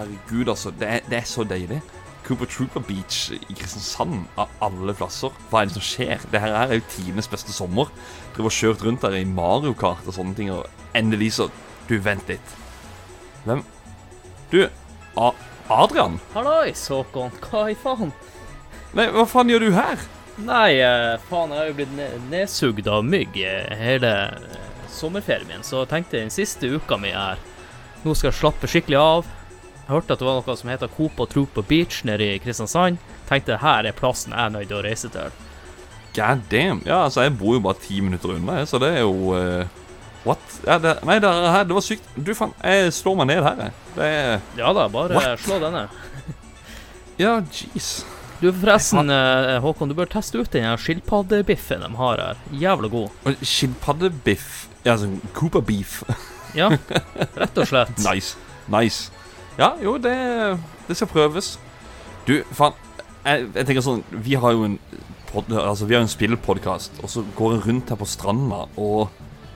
herregud, altså. Det er, det er så deilig. Cooper Trooper Beach i Kristiansand, av alle plasser. Hva er det som skjer? Det her er jo tidenes beste sommer. Driver og kjørt rundt der i Mario Kart og sånne ting, og endelig så Du, vent litt. Hvem Du, A Adrian? Hallois, Håkon. Hva i faen? Nei, hva faen gjør du her? Nei, eh, faen, jeg har jo blitt ne nedsugd av mygg eh, hele eh, sommerferien min, så tenkte jeg den siste uka mi her Nå skal jeg slappe skikkelig av. Jeg hørte at det var noe som heter Coop og Beach nede i Kristiansand. Tenkte her er plassen jeg er nødt til å reise til. God damn. Ja, altså, jeg bor jo bare ti minutter unna, så det er jo uh, What? Ja, det, nei, det, her, det var sykt. Du, faen, jeg slår meg ned her, jeg. Det er Ja da, bare What? slå denne. Ja, jeez. Du, forresten, eh, Håkon, du bør teste ut den skilpaddebiffen de har her. Jævla god. Skilpaddebiff. Ja, sånn Cooper beef. Ja, rett og slett. nice. Nice. Ja, jo, det, det skal prøves. Du, faen. Jeg, jeg tenker sånn Vi har jo en pod, Altså, vi har en spillpodkast, og så går jeg rundt her på stranda og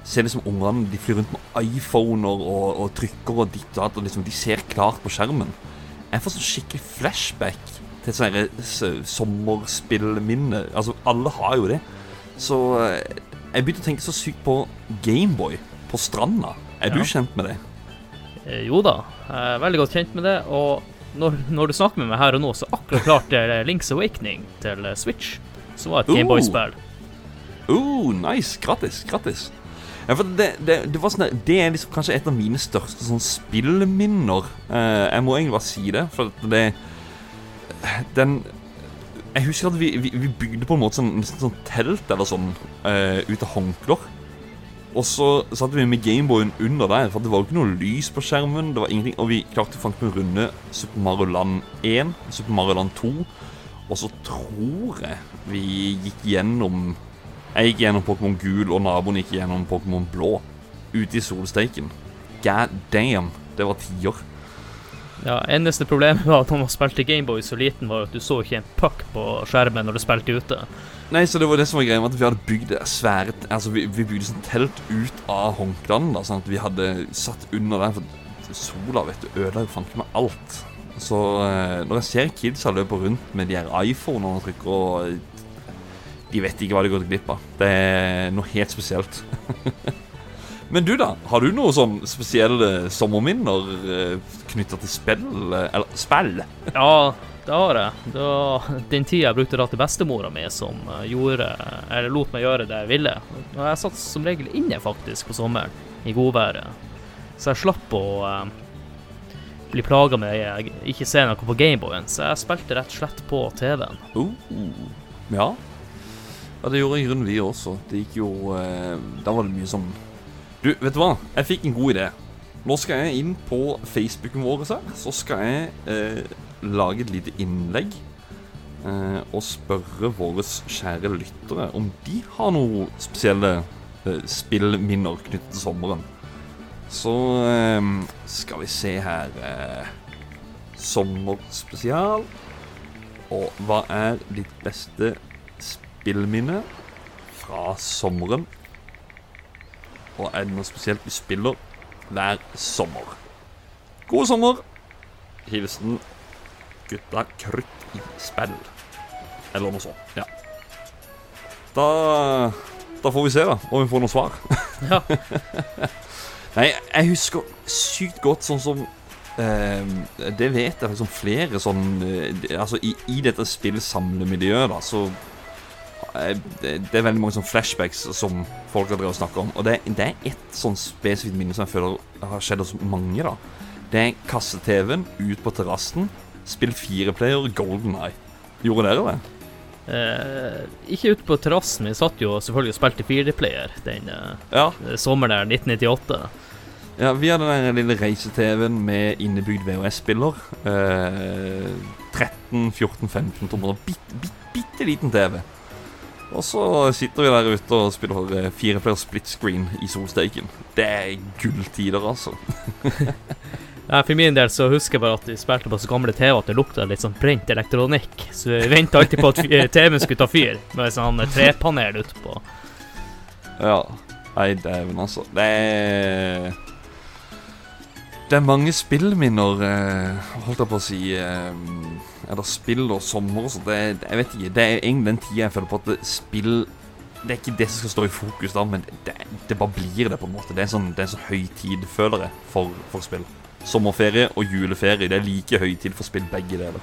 ser liksom ungene De flyr rundt med iPhoner og, og trykker og ditt og datt, og liksom de ser klart på skjermen. Jeg får sånn skikkelig flashback til et sånt sommerspillminne. Altså, alle har jo det. Så eh, jeg begynte å tenke så sykt på Gameboy på stranda. Er du Ja. kjent med det? Eh, Jo da, jeg er veldig godt kjent med det. Og når, når du snakker med meg her og nå, så akkurat klart det er Links Awakening til eh, Switch. Som var et uh. Gameboy-spill. Oh, nice. Grattis. Grattis. Ja, det, det, det, var sånn, det er liksom kanskje et av mine største sånn spillminner. Uh, jeg må egentlig bare si det, for det Den Jeg husker at vi, vi, vi bygde på en måte sånn, nesten sånn telt eller sånn uh, ut av håndklær. Og så satte vi med Gameboyen under der, for det var jo ikke noe lys på skjermen. Det var ingenting, Og vi klarte faktisk å runde Super Mario Land 1, Super Mario Land 2. Og så tror jeg vi gikk gjennom Jeg gikk gjennom Pokémon gul, og naboen gikk gjennom Pokémon blå. Ute i solsteiken. God damn, det var tiår. Ja, Eneste problemet var at når man spilte Gameboy så liten, var at du så ikke en puck på skjermen når du spilte ute. Nei, så det var det som var greia med at vi hadde bygd svære Altså, vi, vi bygde sånn telt ut av håndklærne, sånn at vi hadde satt under der. For sola, vet du, ødela jo fanken meg alt. Så eh, når jeg ser kidsa løpe rundt med de her iPhonene og trykker og De vet ikke hva de går glipp av. Det er noe helt spesielt. Men du, da? Har du noen sånn spesielle sommerminner eh, knytta til spill? eh, Eller spill? Ja, det har jeg. Det var den tida jeg brukte da til bestemora mi som eh, gjorde Eller lot meg gjøre det jeg ville. Og jeg satt som regel inne, faktisk, på sommeren, i godværet. Så jeg slapp å eh, bli plaga med jeg ikke ser noe på Gameboyen, så jeg spilte rett og slett på TV-en. Uh, ja. Ja, det gjorde i grunnen vi også. Det gikk jo eh, Da var det mye sånn Du, vet du hva? Jeg fikk en god idé. Nå skal jeg inn på Facebooken vår. Så skal jeg eh, lage et lite innlegg eh, og spørre våre kjære lyttere om de har noen spesielle eh, spillminner knyttet til sommeren. Så eh, skal vi se her eh, Sommerspesial. Og hva er ditt beste spillminne fra sommeren? Og er det noe spesielt vi spiller hver sommer? God sommer! Hilsen gutta krutt i spill. Eller noe sånt. Ja. Da, da får vi se, da, om vi får noe svar. Ja. Nei, jeg husker sykt godt sånn som eh, Det vet jeg liksom flere sånn eh, Altså, i, i dette spillsamlemiljøet, da, så eh, det, det er veldig mange sånn flashbacks som folk har drevet og snakket om. Og det, det er ett sånn spesifikt minne som jeg føler har skjedd hos mange, da. Det er kasse-TV-en ut på terrassen. Spill fireplayer Golden Eye. Gjorde dere det? Eh, ikke ute på terrassen, vi satt jo selvfølgelig og spilte fireplayer den eh, Ja. sommeren der, 1998. Ja, vi hadde den lille reise-TV-en med innebygd VHS-spiller. Eh, 13, 14, 15 tommer. Bitte, bitte, bitte liten TV. Og så sitter vi der ute og spiller eh, fireplayer split screen i solsteiken. Det er gulltider, altså. Nei, For min del så husker jeg bare at vi spilte på så gamle TV at det lukta litt sånn brent elektronikk. Så vi venta alltid på at TV-en skulle ta fyr, med sånn trepanel utpå. Ja. Nei, dæven, altså. Det er det er mange spillminner, eh, holdt jeg på å si. Eh, er spill og sommer og? Det, jeg vet ikke. Det er egentlig den tida jeg føler på at spill Det er ikke det som skal stå i fokus, da, men det, det bare blir det, på en måte. Det er en sånn, det er en sånn høytid, føler jeg, for, for spill. Sommerferie og juleferie. Det er like høytid for spill, begge deler.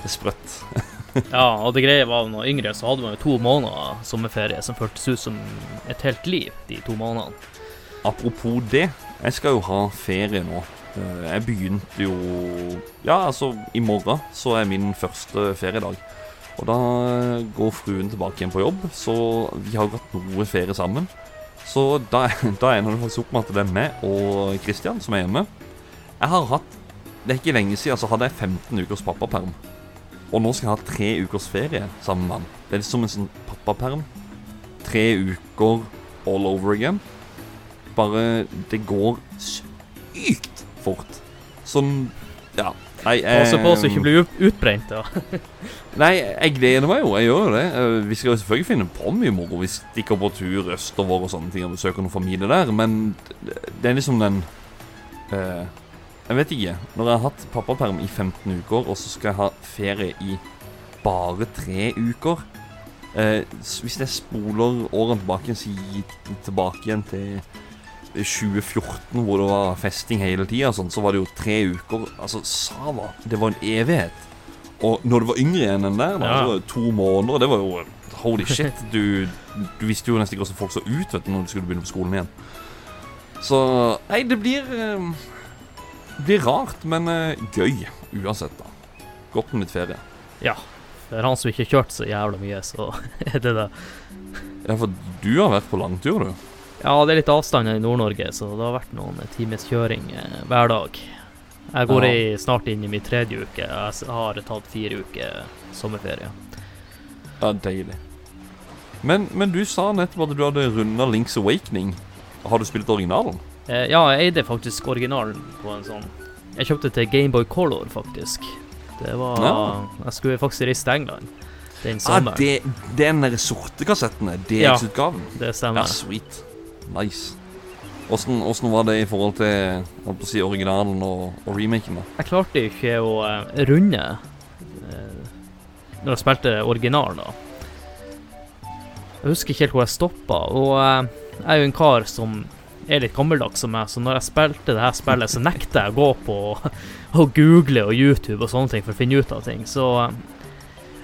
Det er sprøtt. Ja, og det greia var når yngre så hadde man jo to måneder sommerferie som føltes ut som et helt liv, de to månedene. Apropos det, jeg skal jo ha ferie nå. Eh, Jeg begynte jo Ja, altså, i morgen så er min første feriedag. Og da går fruen tilbake igjen på jobb, så vi har jo hatt noe ferie sammen. Så da, da ender det faktisk opp med at det er meg og Kristian som er hjemme. Jeg har hatt Det er ikke lenge siden så hadde jeg 15 ukers pappaperm. Og nå skal jeg ha tre ukers ferie sammen med han. Det er som en sånn pappaperm. Tre uker all over again. Bare Det går sykt fort. Sånn Ja. Nei, Passe på så eh, ikke blir utbrent, da. Nei, jeg gleder meg jo. Jeg gjør jo det. Eh, Vi skal selvfølgelig finne på mye moro. Vi stikker på tur østover og sånne ting og besøker noen familie der, men det er liksom den eh, Jeg vet ikke. Når jeg har hatt pappaperm i 15 uker, og så skal jeg ha ferie i bare tre uker eh, Hvis jeg spoler årene tilbake, så gi- tilbake igjen til 2014, hvor det var festing hele tida, sånn, så var det jo tre uker. Altså, Sava, det var en evighet. Og når du var yngre igjen enn der, da, Ja. så var det to måneder, det var jo Holy shit. Du, du visste jo nesten ikke hvordan folk så ut vet du, når du skulle begynne på skolen igjen. Så Nei, det blir eh, blir rart, men eh, gøy uansett, da. Godt med litt ferie. Ja. For han som ikke har kjørt så jævla mye, så er det det. Ja, for du har vært på langtur, du. Ja, det er litt avstander i Nord-Norge, så det har vært noen times kjøring eh, hver dag. Jeg går Ja. i, snart inn i min tredje uke. Jeg har tatt fire uker sommerferie. Ja, deilig. Men, men du sa nettopp at du hadde runda Links Awakening. Har du spilt originalen? Eh, ja, jeg eide faktisk originalen på en sånn Jeg kjøpte til Gameboy Color, faktisk. Det var Ja. Jeg skulle faktisk reise til England den Ah, sommeren. det, det er den der sorte kassetten. er Ja. DX-utgaven. det stemmer. Ja, sweet. Nice. Åssen var det i forhold til si, originalen og, og remaken? da? Jeg klarte ikke å eh, runde eh, når jeg spilte originalen, da. Jeg husker ikke helt hvor jeg stoppa, og eh, jeg er jo en kar som er litt gammeldags som meg, så når jeg spilte det her spillet, så nekter jeg å gå på og google og YouTube og sånne ting for å finne ut av ting. Så eh,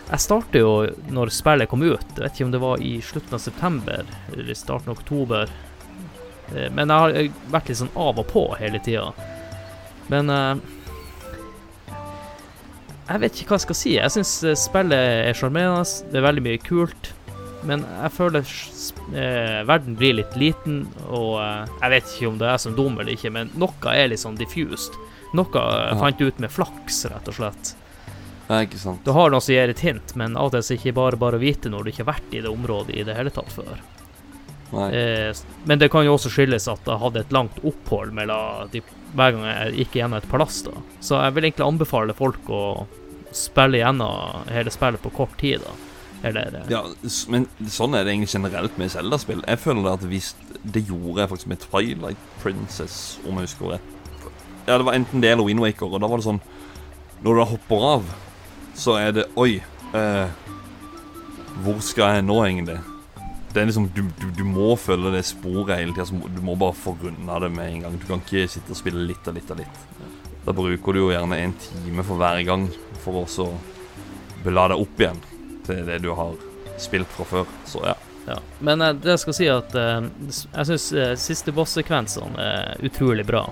jeg startet jo når spillet kom ut. Jeg vet ikke om det var i slutten av september eller starten av oktober. Eh, Men jeg har eh, vært litt sånn av og på hele tida. Men Jeg vet ikke hva jeg skal si. Jeg syns spillet er sjarmerende. Det er veldig mye kult. Men jeg føler eh, verden blir litt liten, og eh, jeg vet ikke om det er som dum eller ikke, men noe er litt sånn diffused. Noe eh, Ja. fant du ut med flaks, rett og slett. Ja, ikke sant? Du har noe som gir et hint, men av og til er det ikke bare bare å vite når du ikke har vært i det området i det hele tatt før. Eh, men det kan jo også skyldes at jeg hadde et langt opphold mellom de, hver gang jeg gikk gjennom et palass. da. Så jeg vil egentlig anbefale folk å spille gjennom hele spillet på kort tid. da. Eller det? Ja, men sånn er det egentlig generelt med Zelda-spill. Jeg føler at hvis Det gjorde jeg faktisk med Twilight Princess, om jeg husker rett. Ja, det var enten det eller Windwaker, og da var det sånn Når du hopper av, så er det Oi, eh, hvor skal jeg nå, egentlig? Det er liksom Du, du, du må følge det sporet hele tida. Du må bare få runda det med en gang. Du kan ikke sitte og spille litt og litt og litt. Da bruker du jo gjerne en time for hver gang for også bla deg opp igjen til det du har spilt fra før. Så ja. ja. Men eh, det jeg skal si at eh, jeg syns eh, siste boss-sekvensene er utrolig bra.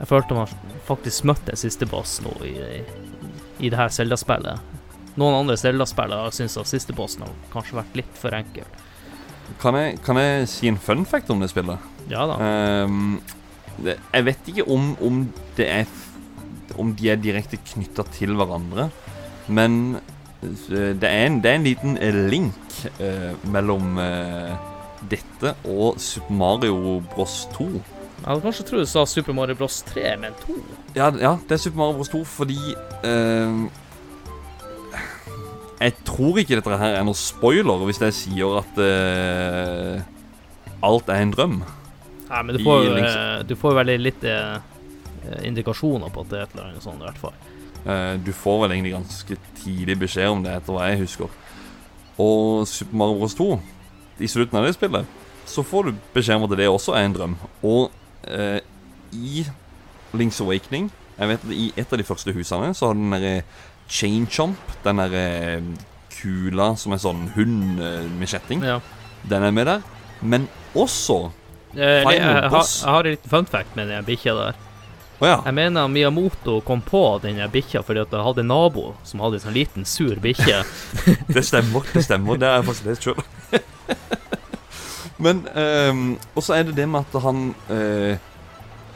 Jeg følte man faktisk møtte siste boss nå i, i det her Zelda-spillet. Noen andre Zelda-spillere syns at siste bossen har kanskje vært litt for enkel. Kan jeg, kan jeg si en fun fact om det spillet? Ja da. Um, det, jeg vet ikke om, om det er Om de er direkte knytta til hverandre, men det er en, det er en liten eh, link eh, mellom eh, dette og Super Mario Bros 2. Jeg hadde kanskje trodd du sa Super Mario Bros 3, men 2? Ja, ja, det er Super Mario Bros 2 fordi ehm, Jeg tror ikke dette her er noe spoiler hvis jeg sier at eh, alt er en drøm. Nei, men du får jo eh, Du får veldig litt eh, eh, indikasjoner på at det er et eller annet sånt, i hvert fall. Eh, du får vel egentlig ganske tidlig beskjed om det, etter hva jeg husker. Og Super Mario Bros. 2, i slutten av det spillet, så får du beskjed om at det også er en drøm. Og eh, i Links Awakening Jeg vet at I et av de første husene så har du den derre Chain Chomp, den derre kula som er sånn hund eh, med kjetting, Ja. den er med der. Men også Eh, jeg, Final jeg, har, boss. jeg har en liten fun fact med den bikkja der. Å ja. Jeg mener Miyamoto kom på den bikkja fordi at jeg hadde en nabo som hadde en sånn liten, sur bikkje. Det stemmer. det stemmer Det er faktisk det sjøl. Men um, Og så er det det med at han uh,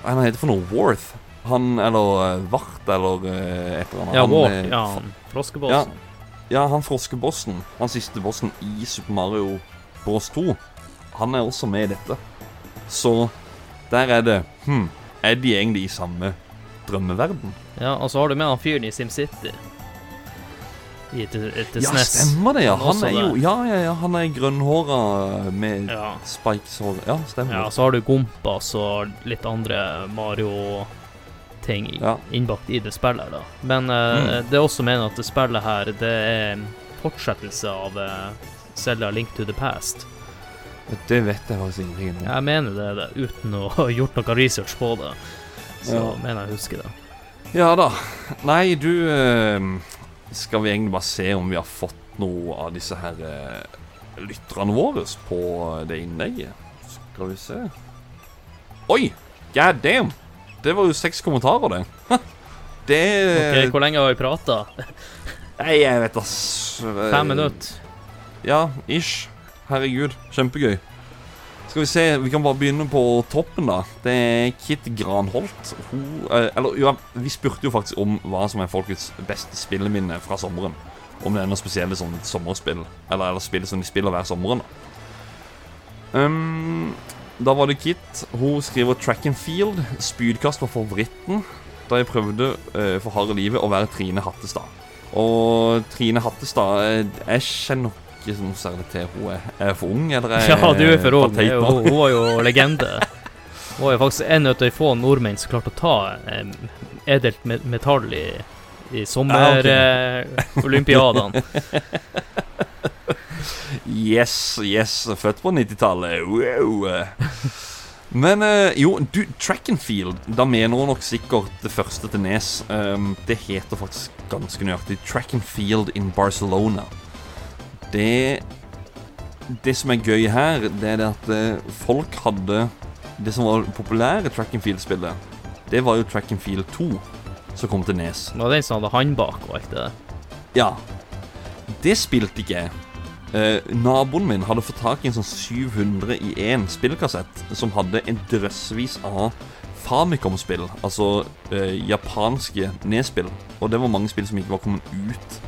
Han heter for noe Worth. Han eller uh, Vart eller uh, et eller annet. Ja, eh, Ja, han froskebossen. ja, han froskebossen. Han siste bossen i Super Mario Bros 2. Han er også med i dette. Så der er det Hm, er de egentlig i samme drømmeverden? Ja, og så har du med han fyren i SimCity. I til, til Ja, SNES. stemmer det, ja. Han er jo. Ja, ja, ja. Han er grønnhåra med Ja. spikeshår. Ja, stemmer. ja, så har du Gompas og litt andre Mario-ting Ja. innbakt i det spillet. da. Men uh, Mm. det er også meningen at det spillet her det er fortsettelse av uh, Zelda Link to the Past. Det vet jeg faktisk ingenting om. Jeg mener det det, uten å ha gjort noe research på det. Så Ja. mener jeg å huske det. Ja da. Nei, du eh, Skal vi egentlig bare se om vi har fått noe av disse her eh, lytterne våre på det innlegget? Skal vi se Oi! God damn! Det var jo seks kommentarer, det. Det Ok, Hvor lenge har vi prata? Nei, jeg vet da Fem minutter. Ja, ish. Herregud, kjempegøy. Skal vi se, vi kan bare begynne på toppen, da. Det er Kit Granholt. Hun eh, Eller ja, vi spurte jo faktisk om hva som er folkets beste spilleminne fra sommeren. Om det er noe spesielle sånn sommerspill, eller, eller spill som de spiller hver sommeren. da. Um, da var det Kit. Hun skriver track and field. Spydkast var favoritten da jeg prøvde uh, for harde livet å være Trine Hattestad. Og Trine Hattestad eh, Jeg kjenner ikke noe særlig til hun er, er for ung, eller er Ja, du er for ung. Hun hun var jo legende. Hun er faktisk en av de få nordmenn som klarte å ta um, edelt metall i, i sommerolympiadene. Yes, yes. Født på 90-tallet. Wow. Men eh, jo, du, track and field, da mener hun nok sikkert det første til Nes. Um, det heter faktisk ganske nøyaktig Track and field in Barcelona. Det Det som er gøy her, det er det at eh, folk hadde Det som var populære track and field-spillet, det var jo Track and Field 2, som kom til Nes. Det var den som hadde han bak og alt det der. Ja. Det spilte ikke jeg. Eh, naboen min hadde fått tak i en sånn 700 i én spillkassett som hadde en drøssevis av Famicom-spill, altså eh, japanske nedspill. Og det var mange spill som ikke var kommet ut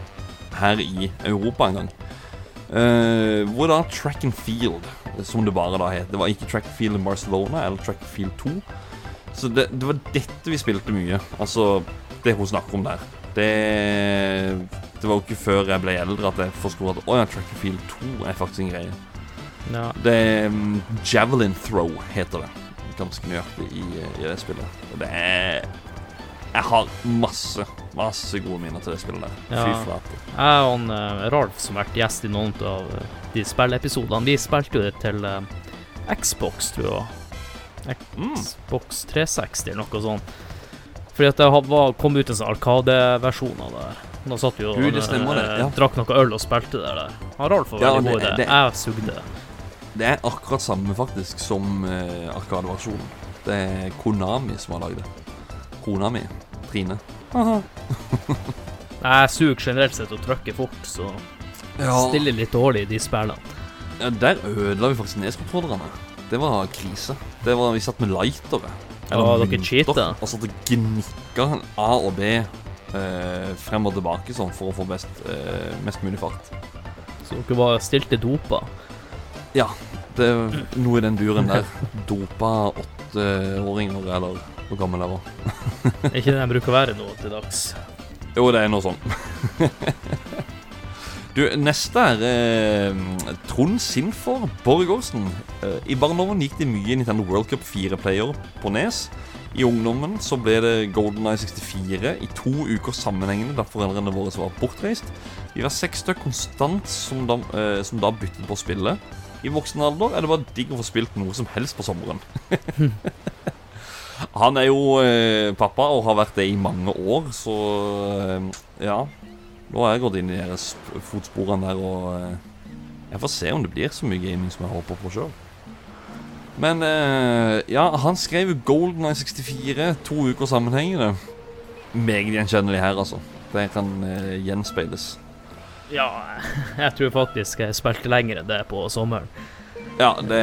her i Europa engang. Uh, hvor da Track and Field, som det bare da het. Det var ikke Track and Field Barcelona eller Track and Field 2. Så det, det var dette vi spilte mye. Altså det hun snakker om der. Det, det var jo ikke før jeg ble eldre at jeg forsto at Å ja, Track and Field 2 er faktisk en greie. Ja. Det um, Javelin Throw, heter det. Ganske nøyaktig i, i det spillet. Og det er Jeg har masse, masse gode minner til det spillet der. Ja. Fy flate. Jeg og han, eh, Ralf, som har vært gjest i noen av eh, de spilleepisodene, vi spilte jo det til uh, Xbox, tror jeg. Mm. Xbox 360 eller noe sånt. Fordi at det var, kom ut en sånn Arkadeversjon av det der. Da satt vi og Gud, stemmer eh, ja. drakk noe øl og spilte det der. Han Ralf var veldig ja, god i det. det- Jeg sugde. Det er akkurat samme faktisk som uh, Arkadeversjonen. Det er Konami som har lagd det. Konami. Trine. Jeg suger generelt sett og trykker fort, så stiller litt dårlig i de spillene. Ja, der ødela vi faktisk neskontrollerne. Det var krise. Det var, Vi satt med lightere. Ja, dere cheata. Og satt og gnikka A og B eh, frem og tilbake sånn for å få best, eh, mest mulig fart. Så dere var stilte dopa. Ja, det er noe i den duren der. Dopa åtteåringer, eller hvor gammel jeg var. Er ikke det de bruker å være nå til dags? Jo, det er noe sånn. du, neste er eh, Trond Sinfor Borgersen. Eh, I barndommen gikk det mye Nintendo World Cup 4-player på Nes. I ungdommen så ble det Golden Eye 64 i to uker sammenhengende da foreldrene våre var bortreist. Vi var seks stykk konstant som da, eh, som da byttet på å spille. I voksen alder er det bare digg å få spilt noe som helst på sommeren. Han er jo eh, pappa og har vært det i mange år, så eh, ja. Nå har jeg gått inn i deres fotsporene der, og eh, jeg får se om det blir så mye gaming som jeg håper på sjøl. Men eh, ja, han skrev Golden Eye 64 to uker sammenhengende. Meget gjenkjennelig her, altså. Det kan eh, gjenspeiles. Ja, jeg tror faktisk jeg spilte lenger enn det på sommeren. Ja, det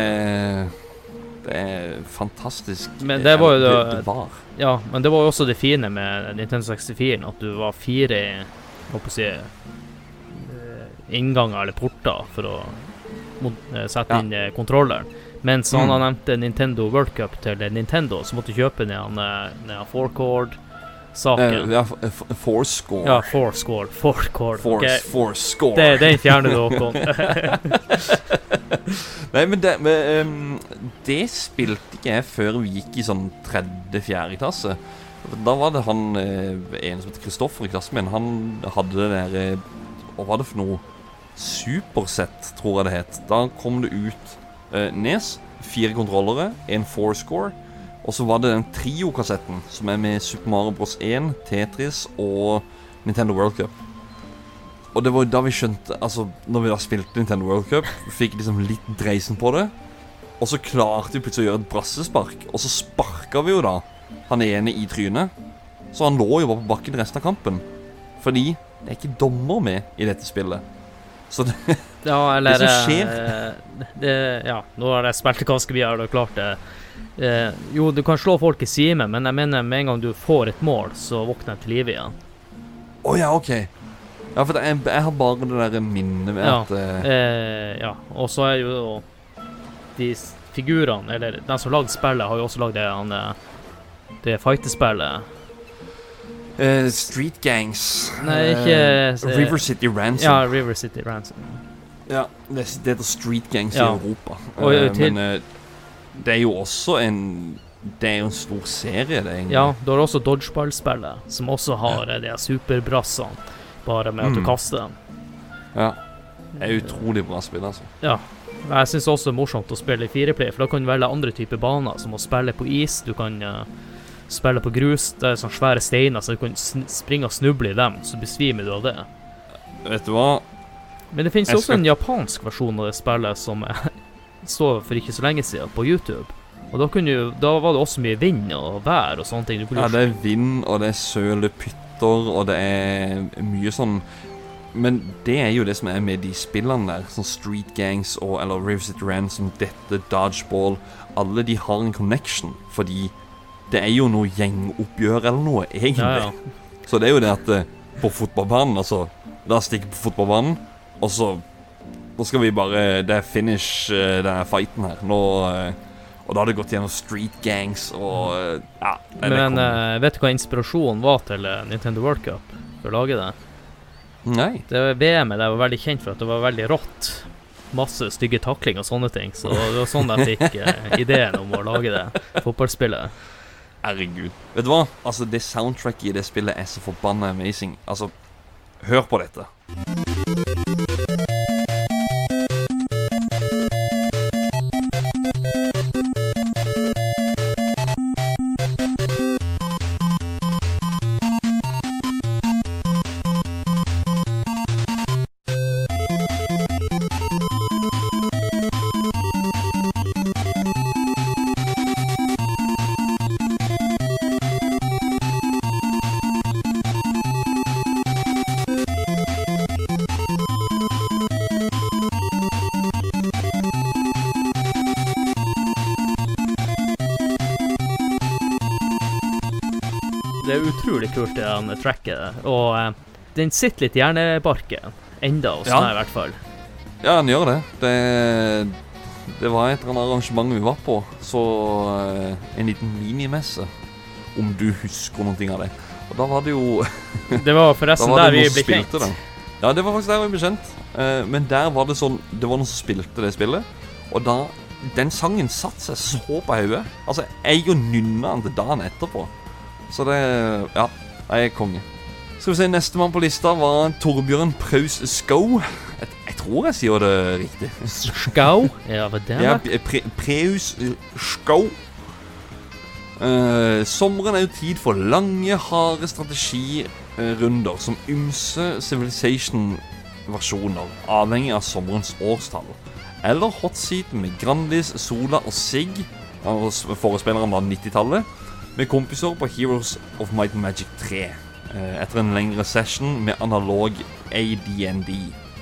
det er fantastisk men det var jo eh, det, var. Ja, men det var jo også det fine med Nintendo 64, at du var fire å si, eh, innganger eller porter for å eh, sette inn ja. kontrolleren. Mens han mm. nevnte Nintendo World Cup til Nintendo, så måtte du kjøpe ned, ned 4-cord saken. Eh, ja, Fourscore. Ja, Fourscore. Fourscore. Okay. Fourscore. Det, den fjerner du, Håkon. Nei, men det, men, um, det spilte ikke jeg før vi gikk i sånn tredje-fjerde klasse. Da var det han eh, en som heter Kristoffer i klassen min, han hadde det der eh, Hva var det for noe? Supersett, tror jeg det het. Da kom det ut uh, Nes, fire kontrollere, en fourscore og så var det den trio-kassetten som er med Super Mario Bros. 1, Tetris og Nintendo World Cup. Og det var da vi skjønte Altså, når vi da spilte Nintendo World Cup, fikk liksom litt dreisen på det. Og så klarte vi plutselig å gjøre et brassespark, og så sparka vi jo da han ene i trynet. Så han lå jo bare på bakken resten av kampen. Fordi det er ikke dommer med i dette spillet. Så det, Ja, eller Det som skjer- det, det, Ja, nå har jeg spilt ganske mye, og klart det. Eh, jo, du kan slå folk i sime, men jeg mener med en gang du får et mål, så våkner jeg til live igjen. Å ja, OK. Ja, for er, jeg har bare det der minnet med Ja. at eh, Eh, ja, og så er jo de figurene, eller den som lagde spillet, har jo også lagd det, han, eh, det fightespillet. Uh, Street Gangs Nei, ikke ikke- River City Ransom. Ja, River City Ransom. Ja, det, det heter Street Gangs Ja. i Europa. Og, uh, til- Men det er jo også en Det er jo en stor serie, det, egentlig. Ja, du har også Dodgeball-spillet, som også har ja. de superbrassene, bare med at du Mm. kaster dem. Ja. Det er utrolig bra spill, altså. Ja. Jeg syns også det er morsomt å spille i fireplay, for da kan du velge andre typer baner, som å spille på is, du kan uh, spille på grus, det er sånne svære steiner, så du kan springe og snuble i dem, så besvimer du av det. Vet du hva? Men det finnes Jeg også skal- en japansk versjon av det spillet som eh, så for ikke så lenge siden på YouTube. Og da, du, da var det også mye vind og vær og sånne ting. Ja, det er vind, og det er søle pytter, og det er mye sånn Men det er jo det som er med de spillene der. Sånn Street Gangs og eller River City Ransom, dette, Dodgeball Alle de har en connection, fordi det er jo noe gjengoppgjør eller noe, egentlig. ja, ja. Så det er jo det at eh, på fotballbanen, altså La oss stikke på fotballbanen, og så Nå skal vi bare Det er finish, eh, denne fighten her. Nå eh, Og da har det gått gjennom street gangs og eh, Ja. det- det Men eh, vet du hva inspirasjonen var til Nintendo World Cup for å lage det? Nei. Det VM-et der var veldig kjent for at det var veldig rått. Masse stygge takling og sånne ting. Så det var sånn jeg fikk ideen om å lage det fotballspillet. Herregud. Vet du hva? Altså, det soundtracket i det spillet er så forbanna amazing. Altså, hør på dette. Kult, det han tracket. Og eh, den sitter litt i hjernebarken. Enda hos Ja. meg, i hvert fall. Ja, den gjør det. Det, det var et eller annet arrangement vi var på. Så eh, en liten minimesse. Om du husker noen ting av det. Og da var det jo Det var forresten var der vi ble kjent. det. Ja, det var faktisk der vi ble kjent. Eh, men der var det sånn Det var noen som spilte det spillet, og da den sangen satte seg så på hodet. Altså, jeg jo nynna den til dagen etterpå. Så det Ja, er konge. Skal vi se, Nestemann på lista var Torbjørn Praus Skau. Jeg, jeg tror jeg sier det riktig. Skau? Ja, hva det Ja, pre Preus Skau. Eh, sommeren er jo tid for lange, harde strategirunder som ymse Civilization-versjoner, avhengig av sommerens årstall. Eller hotseat med Grandis, Sola og Sig, forespilleren av 90-tallet, med kompiser på Heroes of Might and Magic 3. eh, etter en lengre session med analog ADND.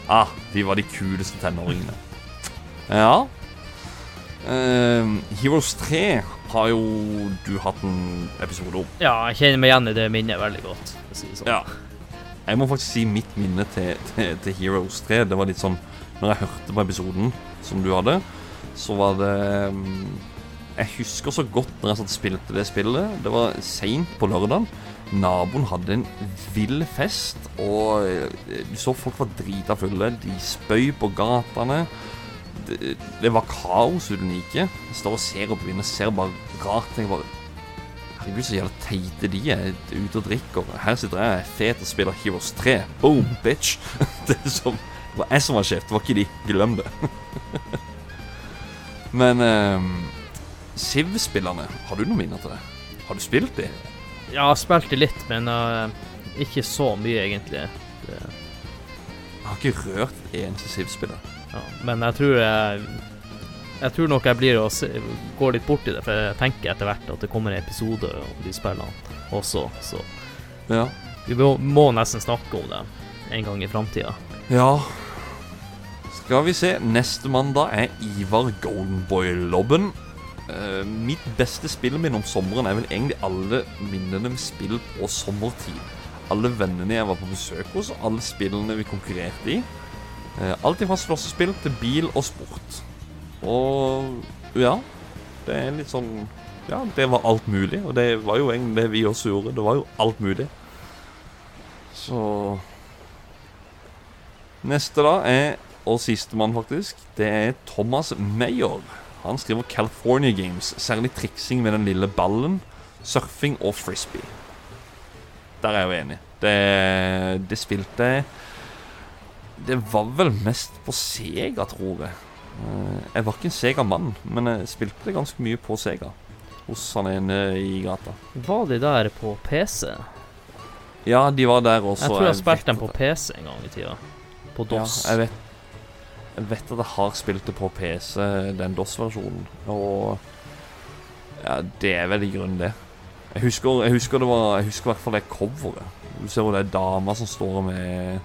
Ah, de var de kuleste tenåringene. Ja. Ehm, Heroes 3 har jo du hatt en episode om. Ja, jeg kjenner meg igjen i det minnet veldig godt. si sånn. Ja. Jeg må faktisk si mitt minne til, til, til Heroes 3. Det var litt sånn Når jeg hørte på episoden som du hadde, så var det ehm, Jeg husker så godt når jeg satt og spilte det spillet. Det var seint på lørdagen. Naboen hadde en vill fest, og eh, du så folk var drita fulle. De spøy på gatene. Det, det var kaos uten like. Jeg står og ser opp i vinduet, ser bare rart. Jeg bare Herregud, så jævla teite de er ute og drikker. Her sitter jeg fet og spiller Heroes 3. Boom, bitch. Det, som, det var jeg som var sjef, det var ikke de. Glem det. Men um, Siv-spillerne, har du noen minner til det? Har du spilt de? Ja, jeg spilte litt, men uh, ikke så mye, egentlig. Det, Jeg har ikke rørt et eneste Siv-spiller. ja. Men jeg tror jeg Jeg tror nok jeg blir å se, går litt bort i det, for jeg tenker etter hvert at det kommer en episode om de spillene også, så Ja. vi må, må nesten snakke om det en gang i framtida. ja. Skal vi se. Neste mandag er Ivar Goldenboy Eh, mitt beste spillminne om sommeren er vel egentlig alle minnene med spill på sommertid. Alle vennene jeg var på besøk hos, og alle spillene vi konkurrerte i. Uh, alt fra slåssespill til bil og sport. Og ja, det er litt sånn Ja, det var alt mulig, og det var jo egentlig det vi også gjorde. Det var jo alt mulig. Så Neste da er, og sistemann faktisk, det er Thomas Meyer. Han skriver California Games, særlig triksing med den lille ballen, surfing og frisbee. Der er jeg jo enig. Det, det spilte Det var vel mest på Sega, tror jeg. Eh, Jeg var ikke en Sega-mann, men jeg spilte det ganske mye på Sega. Hos han ene i gata. Var de der på PC? Ja, de var der også. Jeg tror jeg jeg spilte dem på PC en gang i tida. På DOS. Ja, jeg vet, jeg vet at jeg har spilt det på PC, den DOS-versjonen. Og ja, det er vel i grunnen det. Jeg husker, jeg husker det var Jeg husker i hvert fall det coveret. Du ser hvor det er dama som står med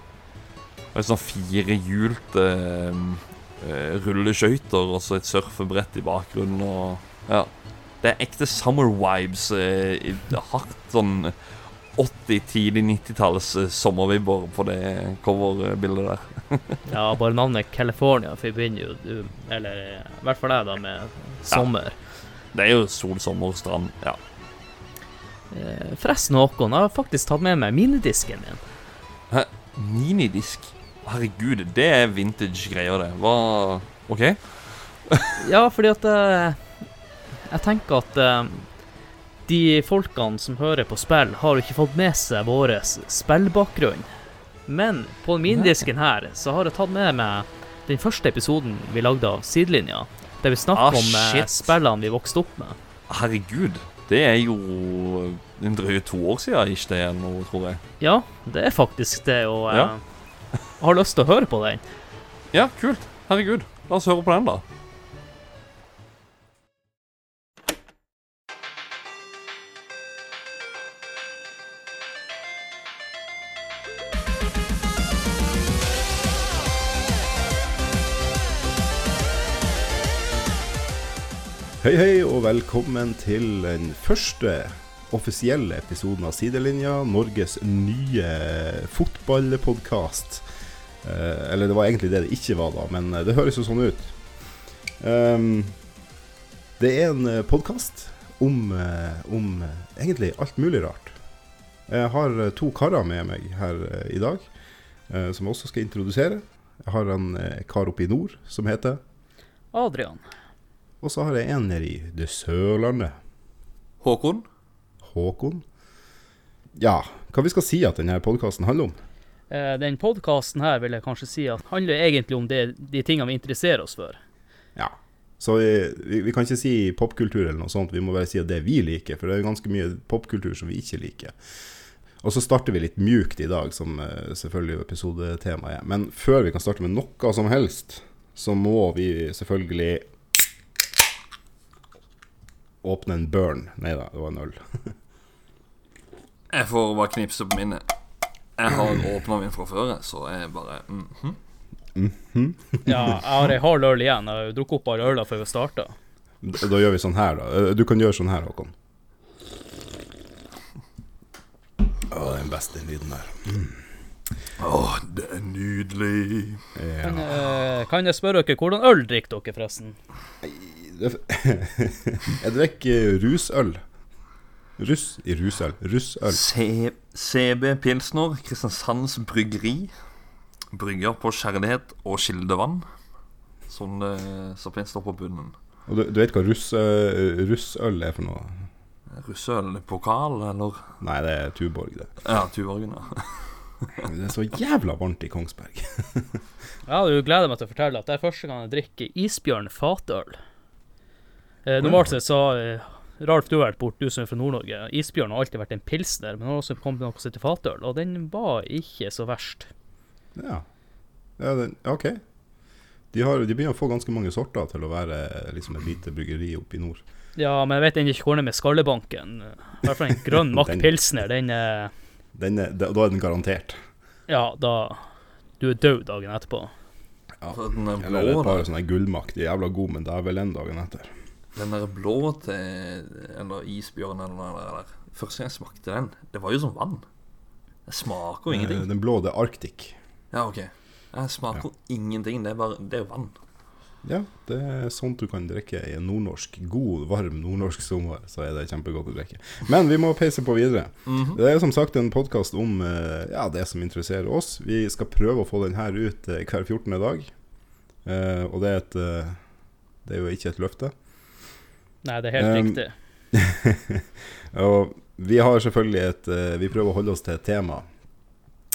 med sånn firehjulte uh, rulleskøyter og så et surfebrett i bakgrunnen og Ja. Det er ekte summer vibes. Uh, hardt sånn 80-, tidlig 90-talls eh, sommervibber på det coverbildet der. Ja, bare navnet California forbinder jo du Eller i hvert fall jeg, da, med sommer. Det er jo sol, sommer, strand. Ja. Eh, Forresten, Håkon, jeg har faktisk tatt med meg minidisken min. Minidisk. Herregud, det er vintage greier, det. Hva OK? Ja, fordi at eh, Jeg tenker at de folkene som hører på spill, har jo ikke fått med seg vår spillbakgrunn. Men på mindisken her så har jeg tatt med meg den første episoden vi lagde av Sidelinja. Der vi snakker Ah, om eh, shit. spillene vi vokste opp med. Herregud. Det er jo en drøye to år siden ikke det nå, tror jeg. Ja, det er faktisk det, og jeg Ja. har lyst til å høre på den. Ja, kult. Herregud. La oss høre på den, da. Hei, hei, og velkommen til den første offisielle episoden av Sidelinja, Norges nye fotballpodkast. Eh, eller det var egentlig det det ikke var, da, men eh, det høres jo sånn ut. Ehm, det er en podkast om, eh, om eh, egentlig alt mulig rart. Jeg har eh, to karer med meg her eh, i dag, eh, som jeg også skal introdusere. Jeg har en eh, kar oppe i nord som heter Adrian. Og så har jeg en nede i det Sørlandet. Håkon? Håkon. Ja, hva vi skal si at denne podkasten handler om? Eh, Den podkasten her vil jeg kanskje si at handler egentlig om det, de tingene vi interesserer oss for. Ja. Så vi, vi, vi kan ikke si popkultur eller noe sånt, vi må bare si at det vi liker. For det er ganske mye popkultur som vi ikke liker. Og så starter vi litt mjukt i dag, som eh, selvfølgelig episodetemaet er. Men før vi kan starte med noe som helst, så må vi selvfølgelig åpne en burn. Nei da, det var en øl. Jeg får bare knipse på minnet. Jeg har åpna min fra før, så jeg bare mhm. Ja, jeg har ei halv øl igjen. Jeg har drukket opp alle øla før vi starta. Da, da gjør vi sånn her, da. Eh, Du kan gjøre sånn her, Håkon. Å, den beste lyden der. Å, det er nydelig. Ja. Kan, eh, kan jeg spørre dere hvordan øl drikker dere, forresten? Det- Jeg drikker rusøl. Russ i rusøl. Russøl. CB Pilsner, Kristiansands Bryggeri. Brygger på kjærlighet og kildevann. Sånn som så står på bunnen. Og du, du vet hva russ, eh, russøl er for noe? Russøl pokal, eller? Nei, det er Tuborg, det. Ja, Tuborgen, ja. Det er så jævla varmt i Kongsberg. ja, du gleder meg til å fortelle at det er første gang jeg drikker isbjørn fatøl. Eh, normalt sett så eh, Ralf, du har vært bort, du som er fra Nord-Norge. Isbjørn har alltid vært en pilsner, men har også kommet noe som heter fatøl, og den var ikke så verst. Ja. ja den, OK. De, har, de begynner å få ganske mange sorter til å være liksom et lite bryggeri oppe i nord. Ja, men jeg vet ennå ikke hvor det er med Skallebanken. I hvert fall en grønn Mack Pilsner, den er Den er, da er den garantert. Ja, da Du er død dagen etterpå. Ja. Er Eller et par sånne gullmakk. De er jævla gode, men det er vel en dagen etter. Den der blå til Eller isbjørn eller noe der. Første gang jeg smakte den, det var jo som vann. Det smaker jo Eh, ingenting. Den blå, det er Arctic. Ja, ok. Jeg smaker ingenting. Det er bare Det er vann. Ja, det er sånt du kan drikke i en nordnorsk, god, varm nordnorsk sommer. Så er det kjempegodt å drikke. Men vi må peise på videre. Det er som sagt en podkast om eh, ja, det som interesserer oss. Vi skal prøve å få den her ut eh, hver 14. dag. Og det er, et, det er jo ikke et løfte. Nei, det er helt Um, riktig. Og vi har selvfølgelig et eh, Vi prøver å holde oss til et tema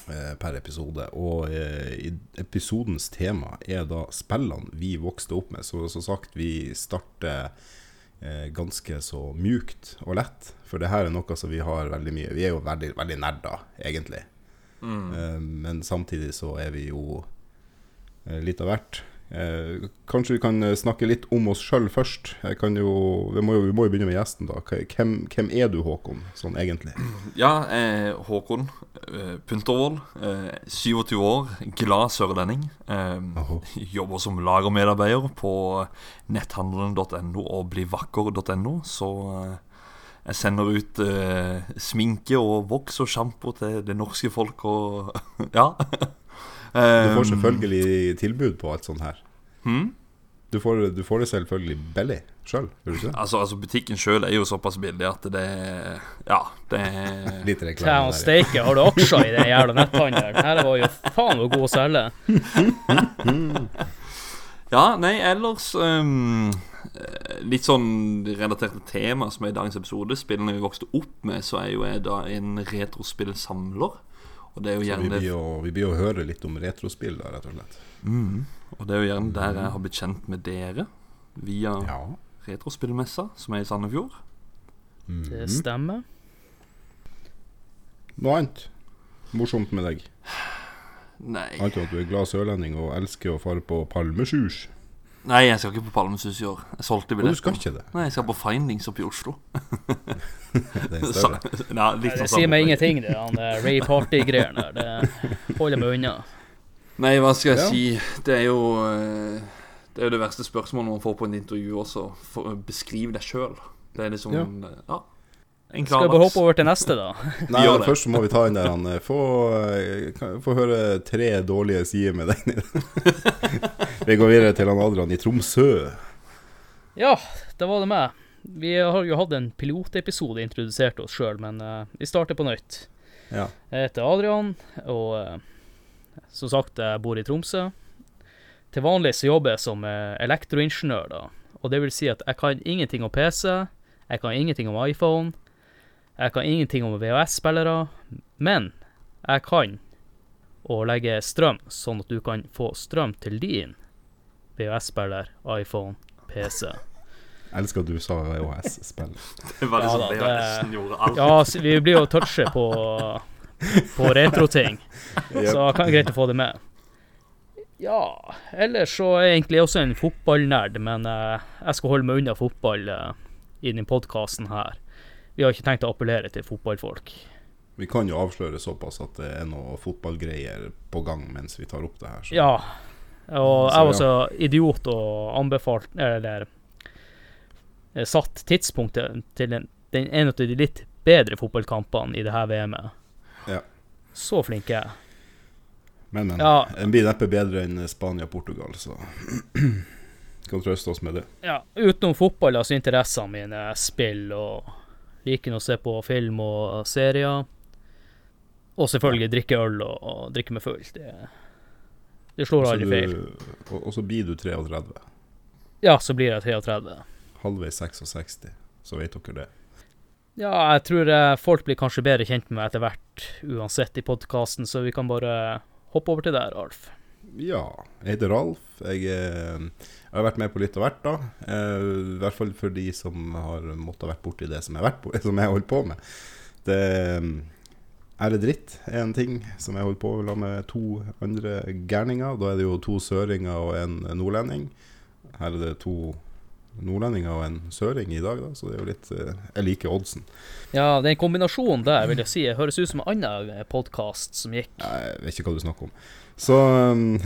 eh, per episode. Og eh, i episodens tema er da spillene vi vokste opp med. Så som sagt, vi starter eh, ganske så mjukt og lett. For det her er noe som vi har veldig mye Vi er jo veldig, veldig nerder, egentlig. Eh, men samtidig så er vi jo eh, litt av hvert. Eh, kanskje vi kan eh, snakke litt om oss sjøl først. Jeg kan jo, vi, må jo, vi må jo begynne med gjesten, da. Hvem, hvem er du, Håkon, sånn egentlig? Ja, er Håkon eh, Puntervold. Eh, 27 år, glad sørlending. Eh, jobber som lagermedarbeider på netthandelen.no og blivakker.no. Så eh, jeg sender ut eh, sminke og voks og sjampo til det norske folk og Ja. Du får selvfølgelig tilbud på alt sånt her. Hmm? Du får, du får det selvfølgelig billig sjøl? Altså, altså Butikken sjøl er jo såpass billig at det Ja, det er Litt reklame der. steike, har du aksjer i den jævla netthandelen? Her var jo faen så god å selge. Ja, nei, ellers ehm, eh, Litt sånn relatert til tema som er i dagens episode. Spillene vi vokste opp med, så er jo jeg da en retrospillsamler. Og det er jo Så vi blir, jo, vi blir jo høre litt om retrospill, da, rett og slett. mm, Og det er jo gjerne der jeg har blitt kjent med dere. Via Ja. Retrospillmessa, som er i Sandefjord. Det Mhm. stemmer. Noe annet morsomt med deg? Nei. Annet enn at du er glad sørlending og elsker å fare på palmesjus. Nei, jeg skal ikke på Palmesus i år. Jeg solgte Og du skal ikke det? Nei, jeg skal på Findings oppe i Oslo. Litt Nei, sånn det sier meg ingenting, det han der Ray Party-greiene der. Det holder meg unna. Nei, hva skal jeg Ja. si? Det er jo eh, Det er jo det verste spørsmålet man får på en intervju også. For, beskriv deg sjøl. Det er liksom Ja. ja. Skal vi bare hoppe over til neste, da? Nei, ja, først må vi ta inn der han eh, Få, eh, få høre tre dårlige sider med deg. vi går videre til han Adrian i Tromsø. Ja, det var det meg. Vi har jo hatt en pilotepisode introdusert oss sjøl, men uh, vi starter på nytt. Ja. Jeg heter Adrian, og uh, som sagt, jeg bor i Tromsø. Til vanlig så jobber jeg som eh, elektroingeniør, da. Og det vil si at jeg kan ingenting om PC, jeg kan ingenting om iPhone, jeg kan ingenting om VHS-spillere, men jeg kan å legge strøm, sånn at du kan få strøm til din VHS-spiller, iPhone, PC. Elsker at du sa EOS-spill. Det var Ja liksom da, det det- gjorde alt. Ja, vi blir jo touche på, på retroting, så det kan det greit å få det med. Ja, ellers så er jeg egentlig også en fotballnerd, men uh, jeg skal holde meg unna fotball uh, i denne podkasten her. Vi har ikke tenkt å appellere til fotballfolk. Vi kan jo avsløre såpass at det er noe fotballgreier på gang mens vi tar opp det her. så- Ja, og Så jeg var så idiot og anbefalt Eller satt tidspunktet til den, den en av de litt bedre fotballkampene i det her VM-et. Ja. Så flink er jeg. Men, men. Ja. En blir neppe bedre enn Spania-Portugal, så kan trøste oss med det. Ja, utenom fotball, altså interessene mine spill og liker å se på film og serier. Og selvfølgelig drikke øl og, og drikke meg full. Det, det slår aldri feil. Og, og så blir du 33. Ja, så blir jeg 33. Halvveis 66, så vet dere det. Ja, jeg tror eh, folk blir kanskje bedre kjent med meg etter hvert, uansett, i podkasten, så vi kan bare hoppe over til deg, Alf. Ja, jeg heter Ralf. Jeg, eh, jeg har vært med på litt av hvert, da. Eh, I hvert fall for de som har måttet ha vært borti det som jeg har på, som jeg holdt på med. Det det dritt er en ting som jeg holder på med med to andre gærninger. Da er det jo to søringer og en nordlending. Her er det to nordlendinger og en søring i dag, da, så det er jo litt eh, Jeg liker oddsen. Ja, den kombinasjonen der, vil jeg si, høres ut som en annen podkast som gikk. Jeg vet ikke hva du snakker om. Så um,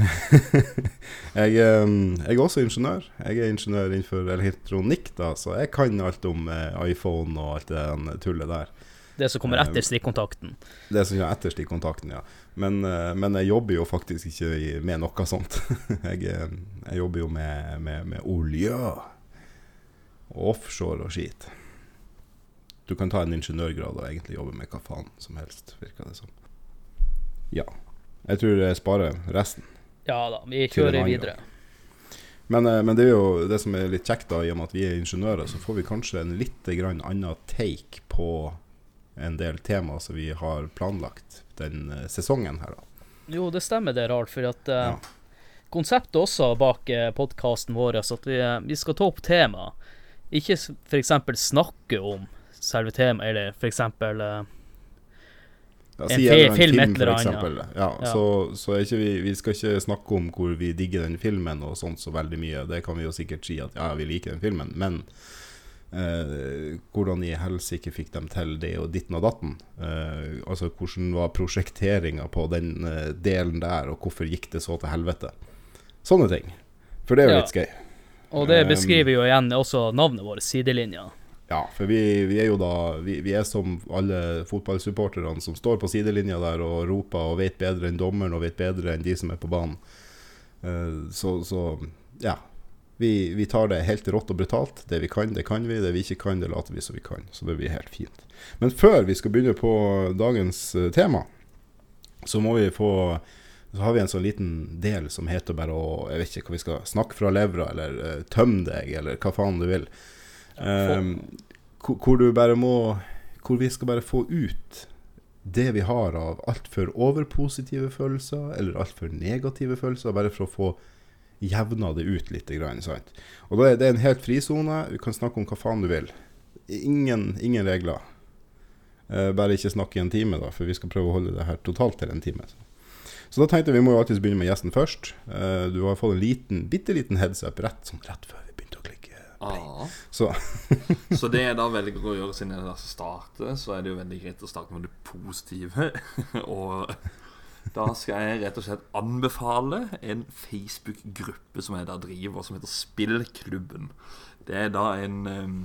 jeg, um, jeg er også ingeniør. Jeg er ingeniør innenfor elektronikk, da, så jeg kan alt om eh, iPhone og alt det tullet der. Det som kommer Eh, etter stikkontakten. Det som kommer etter stikkontakten, ja. Men, eh, men jeg jobber jo faktisk ikke med noe sånt. jeg, eh, jeg jobber jo med, med, med olje offshore og skit. Du kan ta en ingeniørgrad og egentlig jobbe med hva faen som helst, virker det som. Ja. Jeg tror jeg sparer resten. Ja da, vi kjører videre. Men, eh, men det er jo det som er litt kjekt, da, i og med at vi er ingeniører, så får vi kanskje en litt grann annen take på en del temaer som vi har planlagt den eh, sesongen her. da. Jo, det stemmer det, Ralf, for at eh, Ja. konseptet også bak podkasten vår, er at vi, vi skal ta opp tema. Ikke f.eks. snakke om selve temaet, eller f.eks. Uh, Ja, En en film et eller annet. Ja, Ja. Så, så vi, vi skal ikke snakke om hvor vi digger den filmen og sånt så veldig mye. Det kan vi jo sikkert si at ja, vi liker den filmen, men eh, hvordan i helsike fikk de til det og ditten og datten? Eh, altså hvordan var prosjekteringa på den eh, delen der, og hvorfor gikk det så til helvete? Sånne ting. For det er jo litt skøy. Og det Um, beskriver jo igjen også navnet vårt, Sidelinja. Ja, for vi, vi er jo da vi, vi er som alle fotballsupporterne som står på sidelinja der og roper og vet bedre enn dommeren og vet bedre enn de som er på banen. Eh, så, så ja. Vi, vi tar det helt rått og brutalt. Det vi kan, det kan vi. Det vi ikke kan, det later vi som vi kan. Så det blir helt fint. Men før vi skal begynne på dagens eh, tema, så må vi få så har vi en sånn liten del som heter bare å Jeg vet ikke hva vi skal snakke fra levra, eller uh, tøm deg, eller hva faen du vil. Um, hvor hvor du bare må Hvor vi skal bare få ut det vi har av altfor overpositive følelser, eller altfor negative følelser, bare for å få jevna det ut litt. Sant? Og da er det en helt frisone. Du kan snakke om hva faen du vil. Ingen, ingen regler. Eh, bare ikke snakke i en time, da, for vi skal prøve å holde det her totalt til en time. Så, så da tenkte jeg vi må jo alltid begynne med gjesten først. Uh, du har fått en liten, bitte liten headsup rett, sånn rett før vi begynte å klikke. Ah. Så Så det jeg da velger å gjøre siden jeg starter, så er det jo veldig greit å starte med det positive. og da skal jeg rett og slett anbefale en Facebook-gruppe som jeg da driver, som heter Spillklubben. Det er da en em,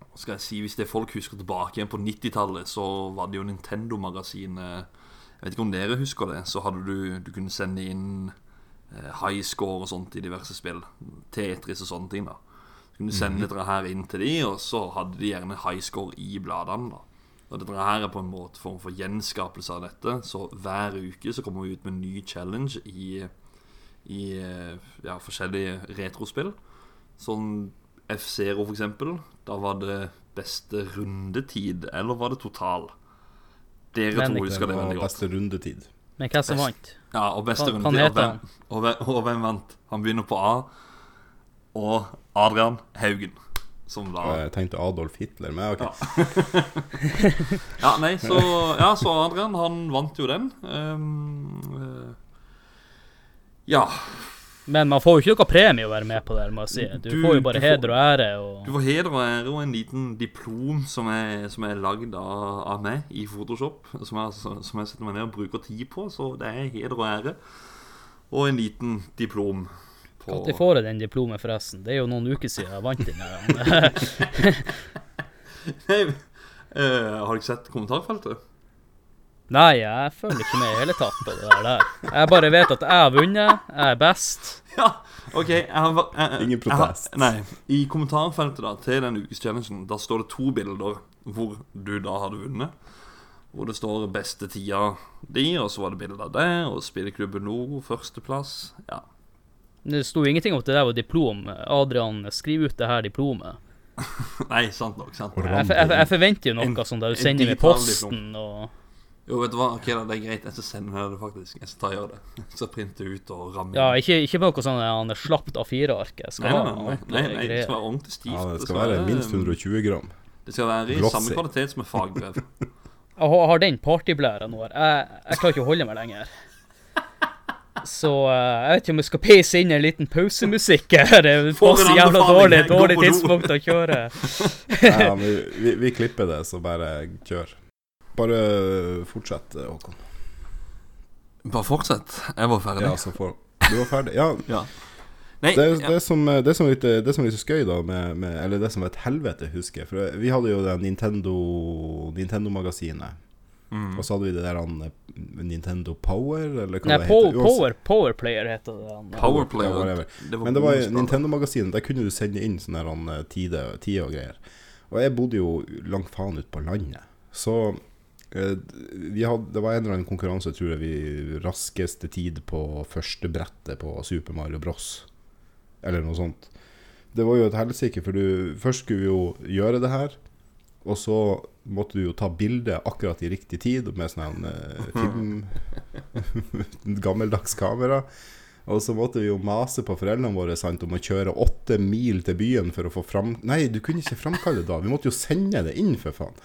Hva skal jeg si Hvis det er folk husker tilbake igjen på 90-tallet, så var det jo Nintendo-magasinet Jeg vet ikke om dere husker det. Så hadde du Du kunne sende inn eh, high score og sånt i diverse spill. Tetris og sånne ting. da så kunne du sende dette her inn til de, og så hadde de gjerne high score i bladene. da Og dette her er på en måte form for gjenskapelse av dette. Så hver uke så kommer vi ut med en ny challenge i, i eh, ja, forskjellige retrospill. sånn F-Zero, for eksempel. Da var det beste rundetid, eller var det total? Dere Men to husker det veldig godt. beste rundetid. Men hvem som vant? Ja, og beste Hva- rundetid. Og hvem, og, hvem, og hvem vant? Han begynner på A. Og Adrian Haugen. Som da Jeg tenkte Adolf Hitler, men ok. Ja, nei, så, ja, så Adrian, han vant jo den. Um, uh, ja. Men man får jo ikke noe premie å være med på det, må jeg si. Du, Du- får jo bare heder og ære og Du får heder og ære og en liten diplom som er, som er lagd av, av meg i Photoshop. Som jeg, som jeg setter meg ned og bruker tid på. Så det er heder og ære. Og en liten diplom. på- Når får jeg den diplomet, forresten? Det er jo noen uker siden jeg vant den. her. Nei, uh, har du ikke sett kommentarfeltet? Nei, jeg følger ikke med i hele tatt på det der. Jeg bare vet at jeg har vunnet, jeg er best. Ja, OK. Jeg har, jeg, jeg, Ingen protest. Jeg har, nei. I kommentarfeltet da til den ukes-challengen Da står det to bilder hvor du da hadde vunnet. Hvor det står 'beste tida di', og så var det bilde av deg, og Spilleklubben Nord førsteplass. Ja. Det sto ingenting om at det der var diplom. Adrian, skriv ut det her diplomet. Nei, sant nok. sant nok. Jeg, jeg, jeg forventer jo En- noe som da du sender med posten og Jo, vet du hva, ok da, det er greit. Jeg skal sende deg det, faktisk. Jeg skal ta og gjøre det. Så printe ut og ramme Ja, inn. ikke, ikke noe sånn han er slapt A4-ark. Nei, nei, nei, nei, nei, det skal være ordentlig stivt. Ja, det skal være minst 120 gram. Det skal være i Glossy. samme kvalitet som et fagbrev. Jeg har, har den partyblæra nå. Jeg, jeg klarer ikke å holde meg lenger. Så eh, jeg vet ikke om jeg skal peise inn en liten pausemusikk her. Det er en jævla dårlig, dårlig tidspunkt å kjøre. Ja, men vi, vi, vi klipper det, så bare kjør. Bare fortsett, Håkon. Bare fortsett. Jeg var ferdig. Ja, så får Du var ferdig? Ja. Ja. Nei, Det, ja. som, det, som er litt, det som er litt skøy, da, med, med, eller det som var et helvete, husker jeg For vi hadde jo det Nintendo Nintendo-magasinet. Mm. Og så hadde vi det der han, Nintendo Power, eller hva Nei, det heter. Uansett- power, Powerplayer heter det. han. Powerplayer, Ja, det var Men det var. Nintendo-magasinet, der kunne du sende inn sånne eh, tide, tide og greier. Og jeg bodde jo langt faen ut på landet. Så hadde, det var en eller annen konkurranse, tror jeg, vi raskeste tid på første brettet på Super Mario Bros. Eller noe sånt. Det var jo et helsike, for du Først skulle vi jo gjøre det her, og så måtte du jo ta bilde akkurat i riktig tid med sånn eh, film Gammeldags kamera. Og så måtte vi jo mase på foreldrene våre sant, om å kjøre åtte mil til byen for å få fram... Nei, du kunne ikke framkalle det da. Vi måtte jo sende det inn, for faen.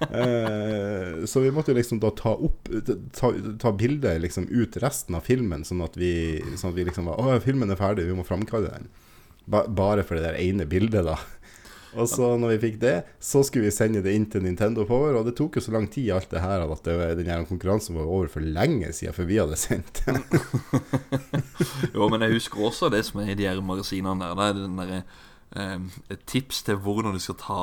Eh, så vi måtte jo liksom da ta opp Ta, ta bildet liksom ut resten av filmen, sånn at vi, sånn at vi liksom var Å, filmen er ferdig, vi må framkalle den. Ba, bare for det der ene bildet, da. Og så når vi fikk det, så skulle vi sende det inn til Nintendo Power. Og det tok jo så lang tid alt det her at det, den her konkurransen var over for lenge siden før vi hadde sendt den. Jo, men jeg husker også det som er i de her magasinene der. Det er den derre eh, et tips til hvordan du skal ta,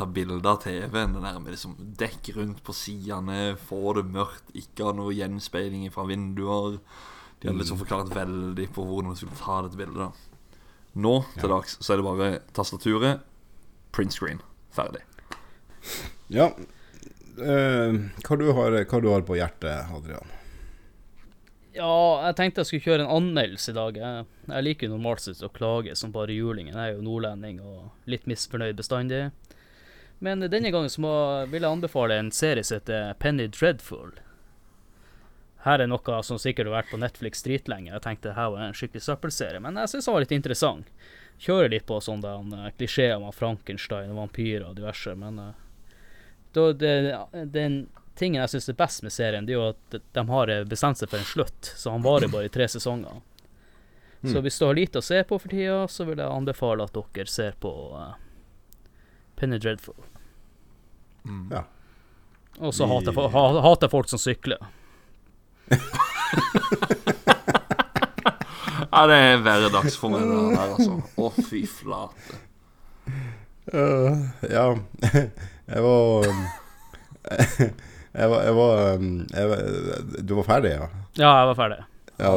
ta bilder av TV-en. Den der med liksom dekk rundt på sidene, få det mørkt, ikke ha noe gjenspeiling fra vinduer. De hadde liksom forklart veldig på hvordan du skulle ta dette bildet. da Nå til dags så er det bare tastaturet, print screen, ferdig. Ja. Uh, hva, du har, hva du har på hjertet, Adrian? Ja, jeg tenkte jeg skulle kjøre en anmeldelse i dag. Jeg, jeg liker jo normalt sett å klage som bare julingen. Jeg er jo nordlending og litt misfornøyd bestandig. Men denne gangen så må, vil jeg anbefale en serie som heter Penny Dreadful. Her er noe som sikkert har vært på Netflix dritlenge. Jeg tenkte her var en skikkelig søppelserie, men jeg syns den var litt interessant. Kjører litt på sånne uh, klisjeer om Frankenstein og vampyrer og diverse, men uh, da, det, den tingen jeg syns er best med serien, det er jo at de har bestemt seg for en slutt, så han varer bare i tre sesonger. Så hvis du har lite å se på for tida, så vil jeg anbefale at dere ser på uh, Penny Dreadful. Ja. Og så hater, hater folk som sykler. Ja, det er hverdags for meg, det der, altså. Å, fy flate. Uh, ja, jeg var um, Jeg var, jeg var, um, jeg var Du var ferdig, ja? Ja, jeg var ferdig. Ja.